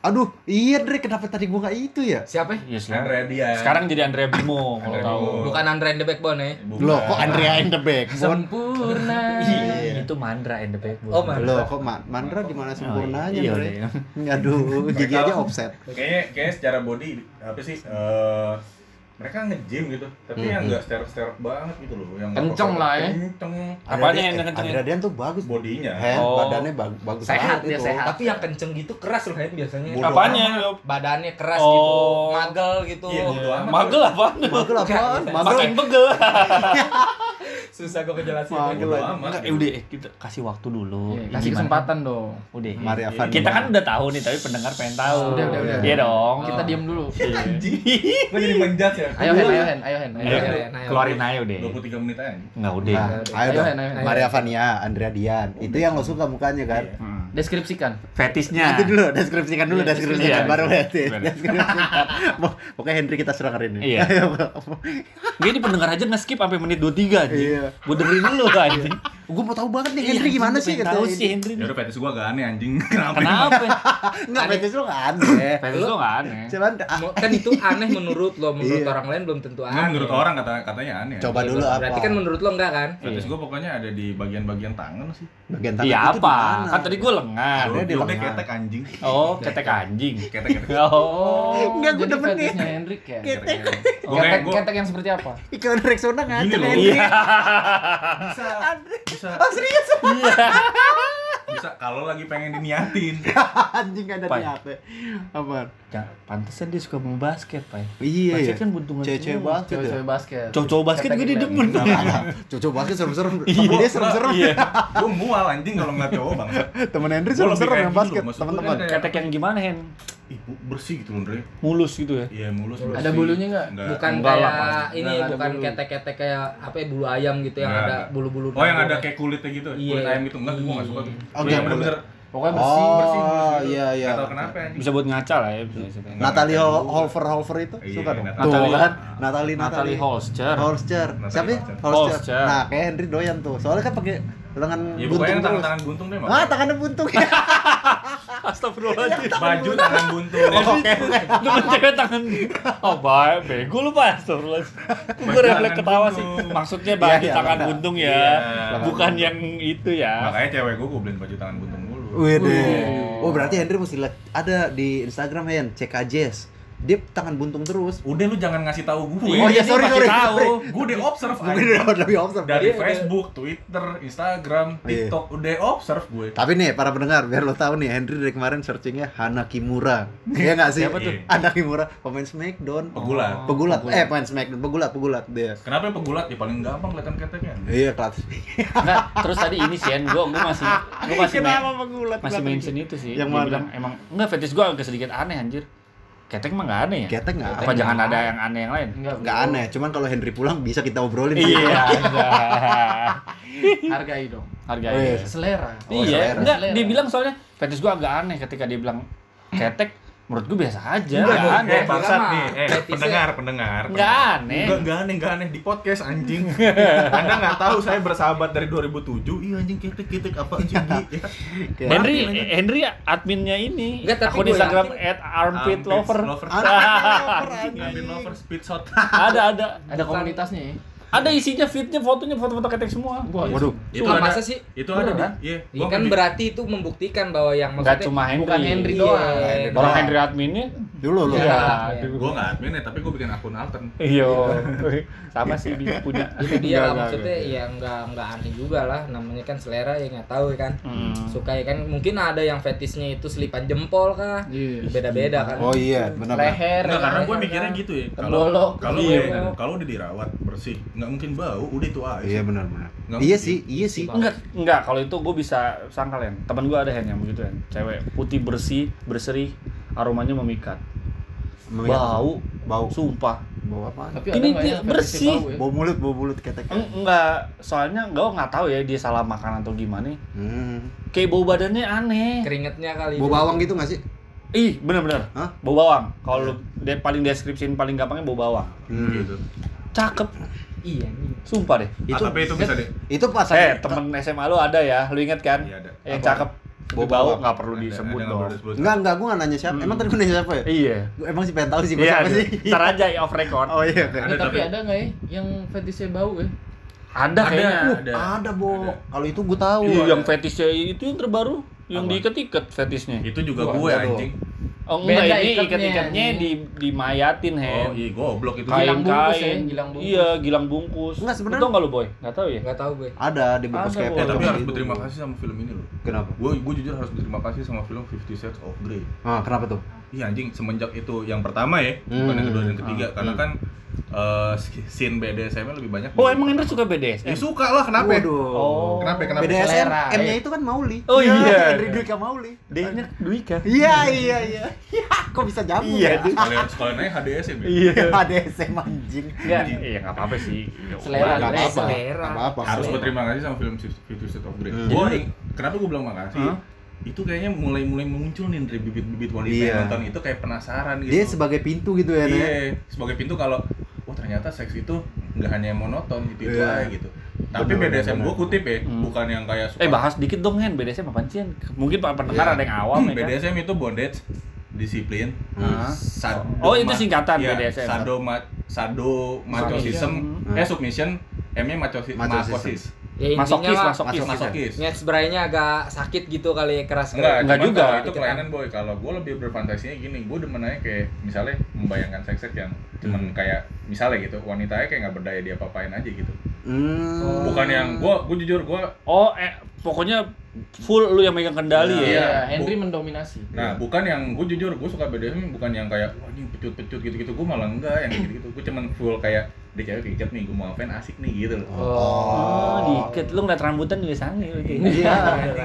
Aduh, iya Dre, kenapa tadi gua nggak itu ya? Siapa? ya? Iya, sekarang, Andre Dian. sekarang jadi Andrea Bimo kalau Andrea tahu. Bukan Andre and the Backbone ya? Bukan. Loh, kok Andrea in the backbone? Sempurna. Iya, itu Mandra and the Backbone. Oh, Mandra. Loh, kok Ma- Mandra di mana sempurnanya, iya, Dre? iya. Aduh, gigi aja offset. Kayaknya kayaknya secara body apa sih? eh mereka nge-gym gitu, tapi yang Mhm. enggak sterek-sterek banget gitu loh, yang Kenceng lah ya. Kenceng Apanya yang kenceng? Andrea Dian tuh bagus. bodinya. Oh. badannya bag- bagus Sehat banget dia, itu. sehat. Tapi yang kenceng gitu keras loh Hen biasanya. Bodoh Apanya? Badannya keras Oh. gitu, magel gitu. Iya, amat. Magel apa? Magel apaan? Magel Makin begel. <laughs> Susah gue aja. amat. Enggak, eh, udah kita kasih waktu dulu. Iya, Kasih Gimana? kesempatan dong. Udah. Maria Iya. Vania. Kita kan udah tahu nih, tapi pendengar pengen tahu. Udah, udah, udah. Iya dong. Kita diem dulu. Anjing. Gue jadi menjat ya. Ayo Hen, ayo Hen, ayo Hen. Ayo, Ayo, Hen. ayo, ayo. keluarin aja udah. 23 menit aja. Enggak udah. Ayo Ayo, dong. Hen, ayo. Maria Vania, Andrea Dian. Itu yang lo suka mukanya kan? Iya. Deskripsikan. Fetishnya. Nanti dulu, deskripsikan dulu, Iya, deskripsikan iya. baru fetis. Bener. Deskripsikan. Pokoknya Henry kita serang hari ini. Iya. <laughs> Gini pendengar aja nge-skip sampai menit 23 anjing. Iya. Gue dengerin dulu anjing. Gue mau tahu banget nih Iya, Henry gimana sih? kata Tahu sih Henry. Ya udah fetis gua agak aneh anjing. <laughs> Kenapa? Kenapa? Enggak, fetis lo nggak aneh. Fetish lo enggak <laughs> aneh. Cuman ah, kan itu aneh menurut lo, menurut Iya. orang lain belum tentu Enggak aneh. menurut orang kata katanya aneh. coba Iya, dulu apa? Berarti kan menurut lo enggak kan? Fetis gua pokoknya ada di bagian-bagian tangan sih. bagian tangan Iya itu apa? Kan tadi gue lengan. Ada di lengan. ketek anjing. Oh, ketek anjing. Ketek-ketek. <laughs> Oh. Enggak, gua jadi demen nih. fetishnya Hendrik ya. Ketek. Oke, Ketek, gua ketek yang seperti apa? Iklan Rexona loh. Henry. Iya. bisa bisa <laughs> Oh serius? bisa kalau lagi pengen diniatin. <laughs> Anjing gak ada niatnya. Apaan? Ya, pantesan dia suka mau basket, Pak. Iya Basket ya. kan buntungan Cewek-cewek basket ya. Cewek-cewek basket. Cowok-cowok basket juga dia demen. Cocok banget serem-serem. <laughs> Temen dia serem-serem. Iya. Gua mual anjing kalau ngeliat cowok bang. Temen Henry serem-serem yang gitu, basket, teman-teman. kan Ketek yang gimana, Hen? Ih, bu- bersih gitu Andre. Mulus gitu ya. Iya, mulus bersih. Ada bulunya nggak? Bukan Enggak lah, kayak pasti. ini, Enggak ada bukan ketek-ketek kayak apa ya bulu ayam gitu yang Nggak ada bulu-bulu. Oh, yang ada nabur. kayak kulitnya gitu, Iya. kulit ayam gitu. Enggak, gua enggak suka tuh. Oh, Gua yang nggak bener-bener Pokoknya bersih. Oh, bersih mulus gitu. iya, iya. Nggak tahu kenapa anjing. Bisa buat ngaca lah ya, bisa. bisa. Natalie. Holfer Holfer itu Iya, suka dong. Natalie. Tuh kan, Natalie Natalie Natalie Holster. Holster. Siapa? ya? Holster. Nah, kayak Henry doyan tuh. Soalnya kan pakai lengan Ya buntung terus. tangan-tangan buntung deh Ah, makanya. tangannya buntung. Astagfirullahaladzim. Baju tangan buntung. Oke, oke. Lu kan cewek tangan Oh baik, bego lu pak Astagfirullahaladzim Gue refleks tangan ketawa sih. Maksudnya Iya, baju iya, tangan benar. buntung Iya. ya Bukan yang itu ya Makanya cewek gue gue beliin baju tangan buntung Wede. Oh. Berarti Henry mesti ada di Instagram Hen, cek Jazz. Dia tangan buntung terus. Udah lu jangan ngasih tahu gue. Oh, iya, sorry, sorry, tahu. sorry. Gue udah observe anjing. udah lebih observe. dari Iya, Facebook, Twitter, Instagram, Iya. TikTok udah observe gue. Tapi nih para pendengar, biar lo tahu nih Henry dari kemarin searchingnya Hana Kimura. Iya nggak sih? Siapa tuh? Hana Kimura, pemain Smackdown. Pegulat. Pegulat. Eh, pemain Smackdown, pegulat, pegulat dia. Kenapa pegulat? Ya paling gampang kelihatan keteknya. Iya, kelas. Enggak, terus tadi ini sih, gue gue masih gue masih Kenapa main- pegulat? masih mention itu sih. Yang mana? bilang emang enggak fetish gue agak sedikit aneh anjir. Ketek mah enggak aneh ya? Ketek nggak Apa jangan ada yang aneh yang lain? Enggak, aneh, cuman kalau Henry pulang bisa kita obrolin. Iya, enggak. <laughs> Hargai dong. Harganya. Oh, iya. Selera. Oh, iya, selera. enggak, Selera. dia bilang soalnya fetish gue agak aneh ketika dia bilang ketek menurut gue biasa aja, Enggak, aneh. Eh, bangsat nih. Eh, pendengar, pendengar. Enggak aneh. Enggak, enggak aneh, enggak aneh di podcast anjing. <laughs> Anda nggak tahu saya bersahabat dari 2007. Iya anjing ketek-ketek apa anjing <laughs> ya. Henry, Maafin, anjing. Henry adminnya ini. Enggak, tapi akun gue Instagram at armpit lover. <laughs> Armpit lover speed shot. ada ada Ada komunitasnya ya. Ada isinya fitnya fotonya foto-foto ketek semua. Waduh. Itu Cuma ada masa sih? Itu ada di Beneran? iya. Iya gua kan berarti itu membuktikan bahwa yang maksudnya cuma Henry. Bukan Henry Iya. doang. Henry Orang. Henry adminnya. Dulu lu. Iya. Iya. Gua enggak adminnya, tapi gua bikin akun altern. Iya. <laughs> Sama sih dia punya. itu dia lah maksudnya ya enggak enggak aneh juga lah namanya kan selera ya nggak tahu ya kan Hmm. suka ya kan mungkin ada yang fetisnya itu selipan jempol kah Iya. beda-beda kan Oh iya, benar. Leher. Ya karena kan? gue mikirnya gitu ya. Kalau kalau Iya, kalau udah dirawat bersih, nggak mungkin bau, udah itu aja. Iya benar benar. Nggak Iya mungkin. sih, iya sih. Enggak, enggak. Kalau itu gue bisa sangkal ya. Teman gue ada Hen yang begitu kan. Cewek putih bersih, berseri, aromanya memikat. Memikat. Bau, Bau. sumpah. Bau apa? Tapi ada Ini dia bersih. bau ya? Bau mulut, bau mulut ketek. Eng- Enggak, soalnya gue nggak tahu ya dia salah makan atau gimana. Hmm. Kayak bau badannya aneh. keringetnya kali Bau bawang gitu nggak sih? Ih, bener-bener. Hah? Bau bawang. Kalau lu dia paling deskripsiin paling gampangnya bau bawang. Hmm. Gitu. Cakep. Iya nih. Sumpah deh. Ah, Itu tapi itu bisa deh. itu pas Eh, temen SMA lu ada ya, lu inget kan? Iya, ada. Yang Apa? cakep. Bau Bau nggak perlu Ada- disebut ada nggak dong. Enggak, enggak, gua enggak nanya siapa. Hmm. Emang tadi gua nanya siapa ya? Iya. Gua emang sih pengen tahu sih gua Iya, siapa sih. <laughs> ntar aja ya off record. Oh iya, oke. Eh, Ada, tapi tapi- ada nggak ya yang fetishnya bau ya? Ada kayaknya. Ada. Uh, ada, Bo. Ada. Kalau itu gua tahu. Iya, ada. yang fetishnya itu yang terbaru, yang diikat-ikat fetishnya. Itu juga gue anjing. Oh Beda enggak, ini ikatnya, ikat-ikatnya ini. di dimayatin, Hen. Oh, iya goblok itu. Gilang bungkus ya, Kain-kain. gilang bungkus. Iya, gilang bungkus. Enggak, sebenarnya- Lu tau enggak lu, Boy? Enggak tahu ya? nggak tahu gue Ada di bungkus kayak. Eh, tapi harus gitu. berterima kasih sama film ini loh. Kenapa? Gue gue jujur harus berterima kasih sama film Fifty Shades of Grey. Ah, kenapa tuh? Iya anjing semenjak itu yang pertama ya, Hmm. bukan yang kedua dan ketiga Hmm. karena kan eh scene BDSM-nya lebih banyak. Oh, di- emang Hendra suka BDSM? Ya suka lah kenapa? Waduh. Oh. Kenapa? Kenapa? BDSM, M-nya eh. itu kan Mauli. Oh, iya. Henry Dwika Mauli. D-nya Dwika. <laughs> Iya, iya, iya. Ya, kok bisa nyambung Iya, ya? dia- Sekalian sekalian aja HDSM ya. Iya. <laughs> Ada SM anjing. Enggak, iya enggak apa-apa sih. Selera, Nggak selera. apa-apa. Selera. Apa-apa. Harus berterima kasih sama film Fifty Shades of Grey. Hmm. Gua kenapa gue bilang makasih? Itu kayaknya mulai-mulai muncul nih dari bibit-bibit wanita Iya. yang nonton itu kayak penasaran gitu. Dia sebagai pintu gitu ya? Iya, sebagai pintu kalau oh ternyata seks itu nggak hanya monoton gitu itu Iya. aja gitu. Tapi Bener, BDSM bener. gue kutip ya, Hmm. bukan yang kayak suka Eh bahas dikit dong Hen, BDSM apaan sih? Mungkin para pendengar Iya. ada yang awam ya kan? BDSM itu bondage, disiplin, sado Oh, itu singkatan iya, BDSM. Sado ma sado macosism, Hmm. eh submission, M-nya macosis, macosis. Ya Masokis, mah masokis. Masokis. sebrainya agak sakit gitu kali keras Enggak, Enggak juga. kalau itu Gitu kan. kelainan boy. Kalau gue lebih berfantasinya gini, gue demen aja kayak misalnya membayangkan seks yang cuman Hmm. kayak misalnya gitu, wanitanya kayak nggak berdaya dia apain aja gitu. Hmm. Bukan yang gue, gue jujur gue Oh, eh, pokoknya full lu yang megang kendali Iya. ya? Iya, Henry mendominasi. Nah, bukan yang gue jujur, gue suka BDSM bukan yang kayak wah ini pecut-pecut gitu-gitu. Gue malah enggak yang gitu-gitu. Gue cuman full kayak dia cewek keikat nih, gue mau apain asik nih gitu loh. Oh, joget, lu ngeliat rambutan juga sange lu kayak. Iya.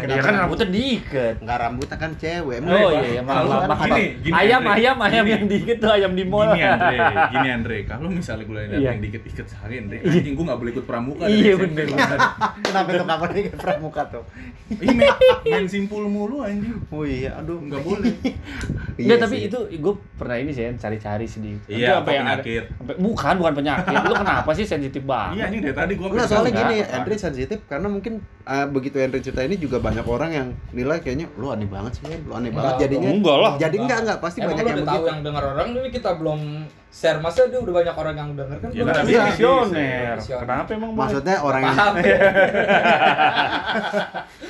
Ya kan rambutan diikat. Enggak rambutnya kan cewek. Oh iya, iya, kan maaf. Gini, gini, ayam, Andre. ayam, ayam yang dikit tuh ayam di mall. Gini Andre, gini Andre, kalau misalnya gue lihat Iya. yang dikit-dikit sehari Andre, anjing gue gak boleh ikut pramuka Iya, bener. Kenapa tuh kapan nih pramuka tuh? Ih, main, simpul mulu anjing. Oh iya, aduh Nggak boleh. Iya Enggak, tapi itu gue pernah ini sih, cari-cari sedih. Iya, apa yang ada- sampai- bukan, bukan penyakit. Lu kenapa sih sensitif Iya banget? anjing dari tadi gue Enggak, soalnya Enggak, gini? Andre sensitif karena mungkin uh, begitu Andre cerita ini juga banyak orang yang nilai kayaknya lu aneh banget sih, lu aneh Enggak, banget jadinya. enggak lah. Jadi enggak enggak pasti Emang banyak lu yang udah tahu begitu. yang denger orang ini kita belum share masa dia udah banyak orang yang denger kan Ya belum kan, ada. Iya, Visioner. visioner. Kenapa emang? Maksudnya orang yang Paham. <laughs>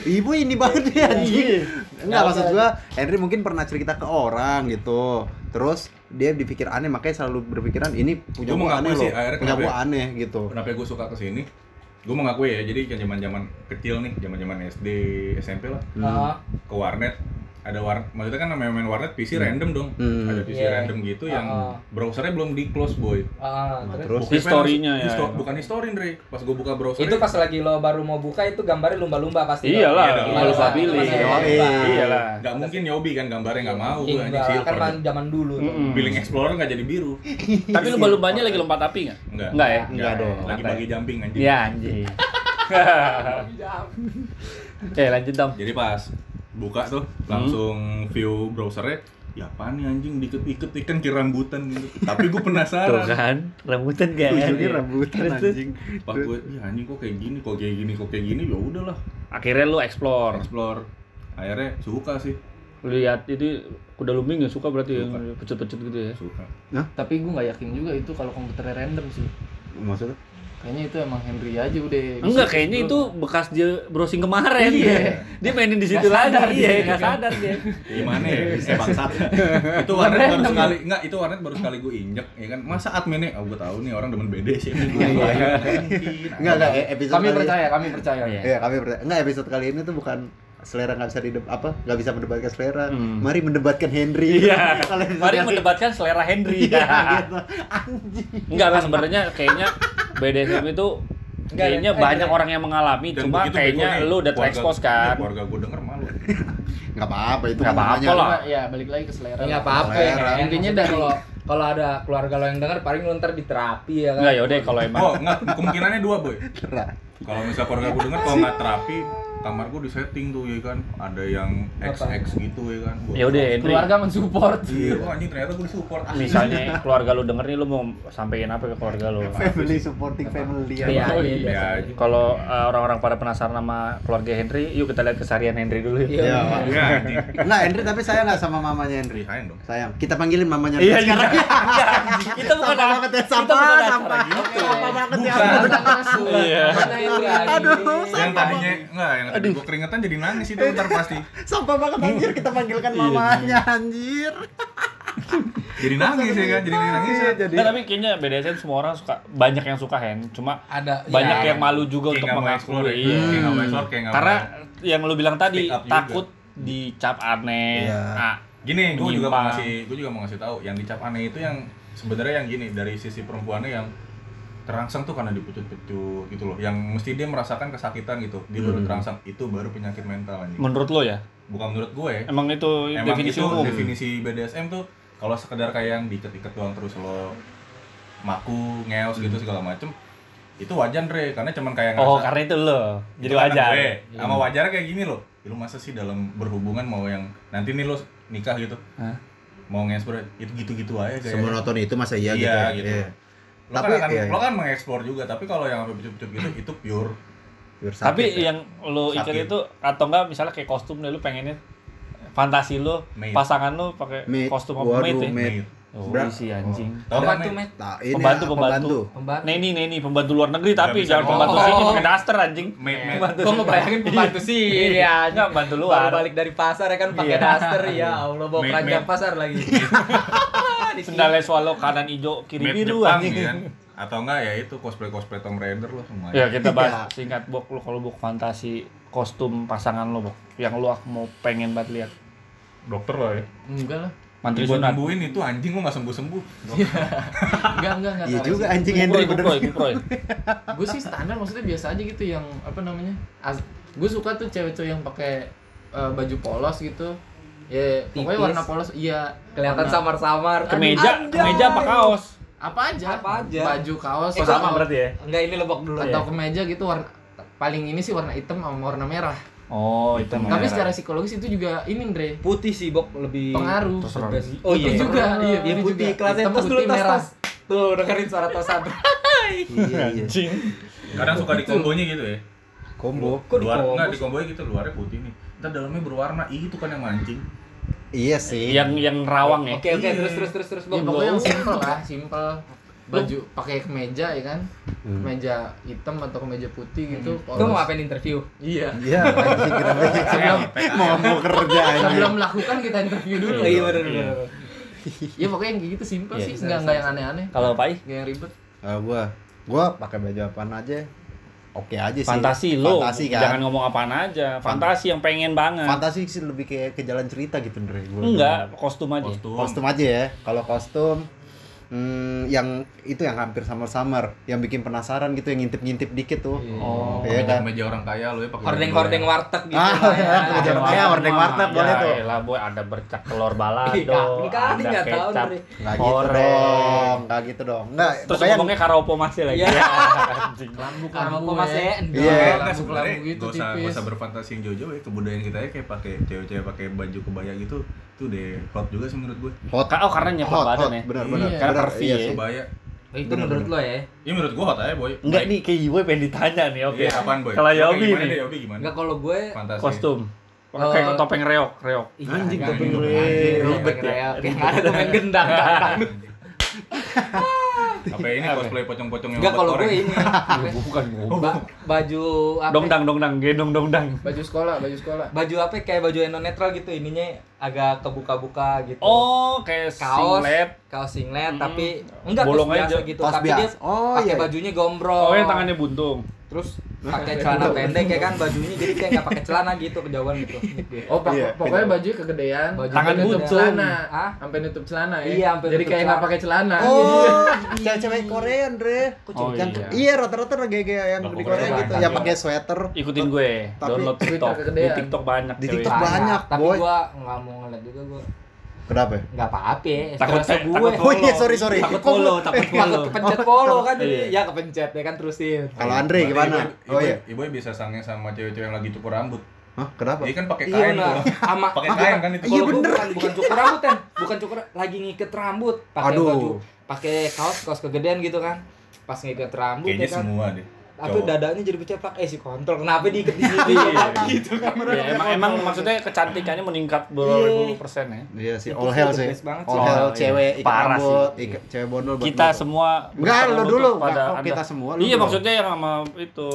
Ibu ini banget ya anjing. Iya. Enggak maksud gua Henry mungkin pernah cerita ke orang gitu. Terus dia dipikir aneh makanya selalu berpikiran ini punya mengakui aneh sih, loh. akhirnya Punya ya? aneh gitu. Kenapa gue suka ke sini? Gue mengakui ya, jadi kan zaman-zaman kecil nih, zaman-zaman SD, SMP lah, Ah, ke warnet ada warnet, maksudnya kan namanya main warnet PC random dong, Hmm. ada PC Iya. random gitu yang Ah. browsernya belum di close boy. ah, Nah, terus Bukanya Historinya ya. histo- bukan history Andre, pas gue buka browser itu pas lagi lo baru mau buka itu gambarnya lumba-lumba pasti Iyalah, Iya lumba-lumba Masa- pilih. Yoi. lumba. Iyalah. nggak mungkin nyobi kan gambarnya nggak mau anjing kan zaman dulu. Billing Explorer nggak jadi biru. Tapi lu lumbanya lagi lompat api nggak? Enggak. Enggak ya? Enggak dong. Lagi bagi jumping anjing. Iya anjing. <laughs> <laughs> Eh lanjut dong. Jadi pas buka tuh langsung view browsernya ya apa nih anjing dikit-dikit ikan kira rambutan gitu. Tapi gue Tuh penasaran. kan, rambutan kan. ujungnya rambutan Terus, terus. anjing. Pas gue, ya anjing kok kayak gini, kok kayak gini, kok kayak gini, ya udahlah. Akhirnya lu explore. Explore. Akhirnya suka sih, lihat itu kuda lumbing ya suka berarti ya Suka. pecut-pecut gitu ya. suka. Tapi gue nggak yakin juga itu kalau komputernya random sih. Maksudnya? Kayaknya itu emang Henry aja udah. Enggak, kayaknya itu bekas dia browsing kemarin. Iya. Dia mainin di situ Nggak lagi. sadar Iya, dia, enggak kan? sadar dia. Gimana ya? Bisa bangsat. <laughs> itu warnet baru sekali, enggak itu warnet baru sekali gue injek, ya kan? Masa adminnya, oh gue tahu nih orang demen BD sih. Iya, iya. Enggak enggak eh, episode Kami kali- percaya, kami percaya. Iya, kami percaya. Enggak episode kali ini tuh bukan selera nggak bisa dideb apa nggak bisa mendebatkan selera Hmm. mari mendebatkan Henry Iya. <laughs> Mari mendebatkan selera Henry. Iya, <laughs> gitu. anjing Enggak kan sebenarnya kayaknya BDSM itu kayaknya eh, banyak eh. orang yang mengalami Dan cuma kayaknya lu udah terekspos iya, kan. Keluarga gue denger malu. <laughs> nggak apa-apa itu Nggak kan apa-apa lah. Ya balik lagi ke selera. Enggak lah. apa-apa ya. Intinya dari kalau kalau ada keluarga lo yang denger paling lo ntar di terapi ya kan. Enggak ya udah kalau emang Oh, enggak, kemungkinannya dua, Boy. <laughs> Kalau misal keluarga gue denger kalau nggak terapi, kamar gue disetting tuh ya kan. Ada yang XX gitu ya kan. Gua- ya udah Henry. Keluarga mensupport. Iya, oh, anjing ternyata gue disupport. Misalnya keluarga lu denger nih lu mau sampein apa ke keluarga lu? family supporting family ya. Iya, Oh, iya, iya. Ya aja. Kalau uh, orang-orang pada penasaran sama keluarga Henry, yuk kita lihat keseharian Henry dulu ya. Iya. Iya. Iya. Enggak, Henry tapi saya nggak sama mamanya Henry. Sayang dong. Sayang. Kita panggilin mamanya Iya, Henry sekarang. Kita bukan Sampah banget ya, bukan sampah. acara gitu. Sampah banget ya. Iya. Mana Henry Aduh, Yang tadinya enggak, yang tadi gue keringetan jadi nangis itu ntar pasti. <laughs> Sampah banget anjir kita panggilkan mamanya anjir. <laughs> Jadi nangis ya kan, jadi nangis ya. jadi Nggak, tapi kayaknya BDSM semua orang suka banyak yang suka Hen, cuma Ada banyak ya. yang malu juga untuk mengakui. ya. Iya. Explore, Karena yang lu bilang tadi up juga. takut dicap aneh. Iya. Ah, Gini, gue juga mau ngasih, gue juga mau ngasih tahu yang dicap aneh itu yang sebenarnya yang gini dari sisi perempuannya yang terangsang tuh karena dipecut-pecut gitu loh. Yang mesti dia merasakan kesakitan gitu, dia baru Hmm. terangsang itu baru penyakit mental anjing. menurut lo ya? Bukan menurut gue. Emang itu Emang definisi itu umum. definisi BDSM tuh kalau sekedar kayak yang diikat-ikat doang terus lo maku, ngeos gitu segala macem itu wajar Dre, karena cuman kayak Oh, ngerasa- karena itu lo. Jadi Itu wajar. gue. Sama wajarnya kayak gini loh. Ya, Lu masa sih dalam berhubungan mau yang nanti nih lo nikah gitu. Hah? Mau ngeksplor itu gitu-gitu aja kayak. semonoton itu masa iya, Iya, gitu. gitu. Iya. Lo Tapi, kan akan iya. lo kan mengeksplor juga, tapi kalau yang sampai pecut-pecut gitu itu pure. Biar sakit, Tapi ya. yang lo ikat itu atau enggak misalnya kayak kostum deh lu pengennya fantasi lo pasangan lo pakai kostum apa maid ya? Oh, isi anjing. Kan Pembantu, Maid? Met. Nah, ini Pembantu, pembantu. Pembantu. Neni, Neni, pembantu luar negeri tapi jangan dong. pembantu Oh. sini pakai daster anjing. Pembantu Gua ngebayangin pembantu sih ya. Enggak, pembantu Baru luar. balik dari pasar ya kan pakai Iya. daster ya Allah bawa keranjang pasar lagi. <laughs> Sendalnya swallow kanan hijau kiri biru anjing. gitu kan. Atau enggak ya itu cosplay-cosplay Tomb Raider lo semuanya. Ya kita Iya. bahas singkat bok lu kalau bok fantasi kostum pasangan lo bok yang lu mau pengen banget lihat. Dokter lo ya. Enggak lah. Mantri Buat sunat. nyembuhin itu anjing gua nggak sembuh sembuh. Enggak, enggak, enggak. Iya arah juga anjing Henry bener. Kuproy, kuproy. gue sih standar maksudnya biasa aja gitu yang apa namanya gue suka tuh cewek-cewek yang pakai eh, baju polos gitu ya pokoknya Tipis. warna polos iya kelihatan samar-samar Kemeja, Anjay. kemeja apa kaos? apa aja Apa aja. baju kaos Oh, sama berarti ya? enggak ini lebok dulu atau ya kemeja gitu warna paling ini sih warna hitam sama warna merah Oh, itu tapi secara psikologis itu juga ini Andre putih sih bok lebih pengaruh oh iya Putih juga iya Iya putih juga. kelasnya tos dulu merah tos tuh dengerin suara tosan <laughs> Iya, iya. Anjing. Kadang suka dikombonya gitu ya. Combo. kok di Luar enggak sih? dikombonya gitu, luarnya putih nih. Ntar dalamnya berwarna, Ih, itu kan yang mancing. Iya sih. Yang yang rawang ya. oke oke terus terus terus terus ya bok pokoknya yang simple lah simple baju pakai kemeja ya kan Hmm. kemeja hitam atau kemeja putih gitu itu mau ngapain interview iya Iya, <laughs> sebelum <laughs> mau mau kerja sebelum melakukan kita interview dulu iya benar Iya. benar ya pokoknya yang gitu simple Iya, sih nggak nggak yang aneh-aneh Kalau Pai, nggak yang ribet Ah, gua gua pakai baju apaan aja. Oke aja sih. fantasi lo. Fantasi kan. Jangan ngomong apaan aja. Fantasi yang pengen banget. Fantasi sih lebih kayak ke jalan cerita gitu Ndre. Gua- Enggak, kostum aja. Kostum. Kostum aja ya. Kalau kostum hmm, yang itu yang hampir summer-summer, yang bikin penasaran gitu, yang ngintip-ngintip dikit tuh. Oh. Iya kan? meja orang kaya lo ya pakai hordeng baju hordeng warteg gitu Ah, ya. <laughs> iya, kemeja orang kaya, hordeng warteg boleh tuh. lah boy, ada bercak telur balado, <laughs> Iya, ini kan ada nggak tahu, kecap. Nggak gitu goreng. dong, nggak gitu dong. Nggak, Terus pokoknya ngomongnya karaopo masih lagi. Iya. <laughs> Anjing. lambu kok masih Iya. Enggak sebenarnya lambu gitu gak usah, gak tipis usah berfantasi yang jauh-jauh ya kebudayaan kita ya kayak pakai cewek-cewek pakai baju kebaya gitu itu deh hot juga sih menurut gue hot. Oh, karena nyeplak hot, badan hot. ya? Benar, benar. Iya. Karena curvy iya ya. sih. kebaya Oh, itu Bener, menurut lo ya ya menurut gue hot aja boy Enggak nih, kayak Yobi pengen ditanya nih, oke. Iya, apaan boy Kalau Yobi gimana nih, deh, Yobi gimana enggak kalau gue fantasi kostum. Pakai topeng reok, reok. Ih, Anjing, enggak, topeng reok. Ribet topeng ya. reok. Yang ada tuh main gendang kan. <laughs> <laughs> apa ini cosplay pocong-pocong yang Enggak kalau gue ini <laughs> Bukan, ba- baju apa? Dongdang, dongdang, gendong dongdang. baju sekolah baju sekolah Baju apa kayak baju eno netral gitu ininya agak kebuka-buka gitu. Oh, kayak kaos singlet. kaos singlet Mm. tapi enggak Bolong aja. gitu Kaos tapi dia. Oh, pakai iya. bajunya gombrong Oh, yang tangannya buntung. terus pakai celana pendek ya kan bajunya jadi kayak nggak pakai celana gitu kejauhan gitu. Oh pak- Iya, pokoknya baju kegedean Baju Tangan nutup celana. Hah? sampai nutup celana ya. Iya, sampai jadi nutup kayak nggak pakai celana. Oh, cewek-cewek Korea, Andre. Oh, yang iya. iya rata-rata kayak kayak yang di Korea gitu, yang pakai sweater. Ikutin gue, download TikTok. Di. TikTok banyak Di. TikTok banyak, tapi gua nggak mau ngeliat juga gua Kenapa? nggak apa-apa ya Takut takut gue Oh iya, sorry sorry. Takut follow, takut takut follow. kepencet follow kan jadi Iya. ya kepencet ya kan terusin Kalau Andre Berarti gimana? Ibu, Oh iya. ibu bisa sange sama cewek-cewek yang lagi cukur rambut. Hah, kenapa? Dia kan pakai Iya kain tuh. Sama Pakai kain kan itu. Iya, bener. Bukan, bukan cukur rambut kan. Bukan cukur lagi ngiket rambut, pakai Aduh. baju, pakai kaos kaos kegedean gitu kan. Pas ngiket rambut Kayaknya ya kan. semua deh. Tapi dadanya jadi keceplak. Eh si kontrol kenapa diikat di sini? Iya, <laughs> gitu kan. Ya, emang, emang maksudnya kecantikannya meningkat beberapa ribu persen ya. Iya sih, all sih hell sih. All hell iya. cewek ikat Parah rambut, sih. ikat cewek bondol Kita semua Enggak, lu bertemu dulu. pada oh, kita semua, lu Iya, maksudnya yang sama itu.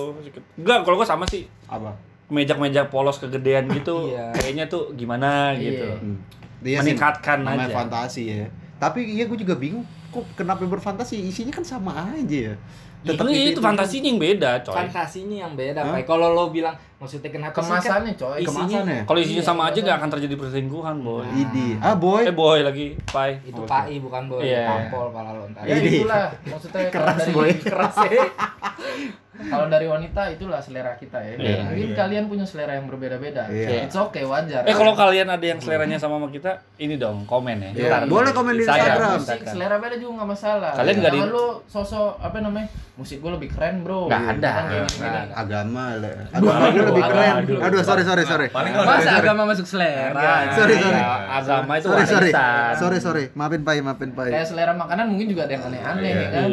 Enggak, kalau gua sama sih. apa? Meja-meja polos kegedean gitu. <laughs> Iya. Kayaknya tuh gimana Iya. gitu. Hmm. Meningkatkan aja. fantasi ya. Tapi iya gue juga bingung kok kenapa berfantasi isinya kan sama aja ya. Itu, itu, fantasinya yang beda, coy. Fantasinya yang beda. Pak. Kalau lo bilang maksudnya kenapa sih kan kemasannya coy isinya Kemasannya. Kalau isinya Iya, sama aja gak akan terjadi perselingkuhan, boy. Idi. Ah, boy. Eh, boy lagi, pai. itu Oke. pai bukan boy Iya. tampol pala lo ntar. ya itulah maksudnya <laughs> Keras, dari boy. keras ya <laughs> kalau dari wanita itulah selera kita ya Iya. mungkin Iya. kalian punya selera yang berbeda-beda Iya. it's okay wajar Eh kalau kalian ada yang seleranya sama sama kita, ini dong komen ya. Iya, Ntar boleh komen di Instagram. musik selera beda juga nggak masalah Kalian nggak di- lu sosok apa namanya musik gue lebih keren bro Nggak ada. Kan ada. Agama lah. Aduh, Agama gue lebih aduh, keren. aduh. Aduh, sorry sorry sorry. Paling kalau masa agama masuk selera Sorry, sorry. Ya, agama itu Sorry sorry. warisan. Sorry sorry. Maafin Pai, maafin Pai. kayak selera makanan mungkin juga ada yang aneh-aneh Iya. ya kan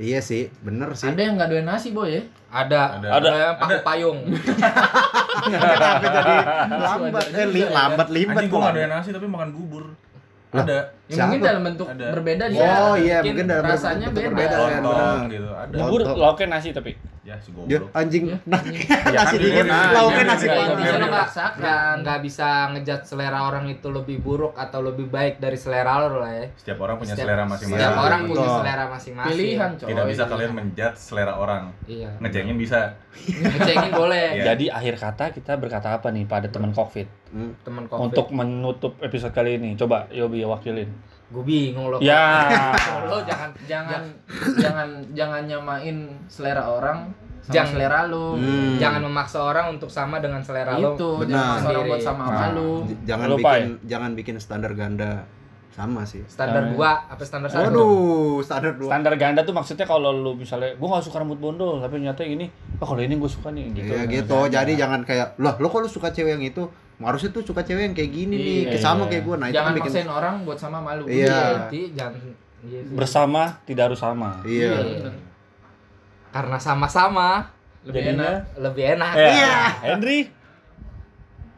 Iya. Sih, bener sih. ada yang nggak doyan nasi boy ya Ada. Ada. Ada yang paku Ada. payung. <laughs> Kenapa jadi lambat? Eh, li, lambat limbat Anjing kok. gua gak doyan nasi tapi makan bubur. Ada. Ya, mungkin Siapa? dalam bentuk Ada. berbeda Iya. dia. Oh iya, Mungkin mungkin dalam rasanya bentuk beda. berbeda, kan, lontong gitu ada Bubur lauknya nasi tapi. ya si Dia goblok anjing Ya, anjing. <laughs> nasi kan dingin, lauknya dia- nasi dia- putih. dia- Bisa Bisa lo nggak dipaksakan. nggak nggak bisa ngejudge selera orang itu lebih buruk atau lebih baik dari selera lo lah ya. setiap orang punya Setiap- selera masing-masing Setiap Iya, orang punya selera masing-masing. Pilihan, coy. tidak bisa kalian menjudge selera orang Iya. ngecengin bisa Ngecengin boleh. Iya. Jadi akhir kata kita berkata apa nih pada teman Covid Hmm. Teman covid. untuk menutup episode kali ini? Coba Yobi wakilin. Gue bingung lo. Ya. lo jangan jangan jangan jangan nyamain selera orang sama Jangan- selera lu. Hmm. Jangan memaksa orang untuk sama dengan selera lo. Itu Benar. jangan maksa orang buat sama sama Nah. lu. Jangan Lupa bikin ya? jangan bikin standar ganda sama sih. Standar Jangan. dua apa standar satu? Waduh, standar dua. Standar ganda tuh maksudnya kalau lu misalnya gua gak suka rambut bondol tapi nyata ini oh kalau ini gue suka nih gitu. Iya gitu. Jadi jangan kayak, "Loh, lo kok lu suka cewek yang itu? Harusnya tuh suka cewek yang kayak gini nih, Iya. kayak sama kayak gue." Nah, itu jangan kan bikin maksain orang buat sama malu. Iya. Berarti jangan iya sih. bersama tidak harus sama. Iya. bener. Karena sama-sama Lebih Jadinya- enak. lebih enak. Iya. Henry,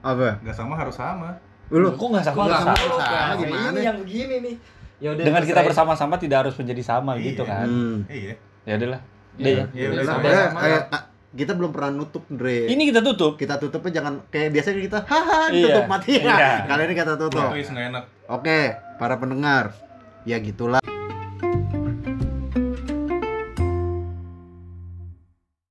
Apa? nggak sama harus sama Lu kok nggak sama? Nggak sama? sama, sama, gimana? Ini yang begini nih. Ya udah Dengan kita bersama-sama tidak harus menjadi sama gitu Iya. kan. Hmm. iya Ya udahlah. Iya. Deh ya. Iya, Udah udah sama Udah, sama. kayak ah, kita belum pernah nutup, Dre. Ini kita tutup. kita tutupnya jangan kayak biasanya kita haha Iya. tutup mati Iya. kali ini kita tutup Twist nggak enak oke para pendengar ya gitulah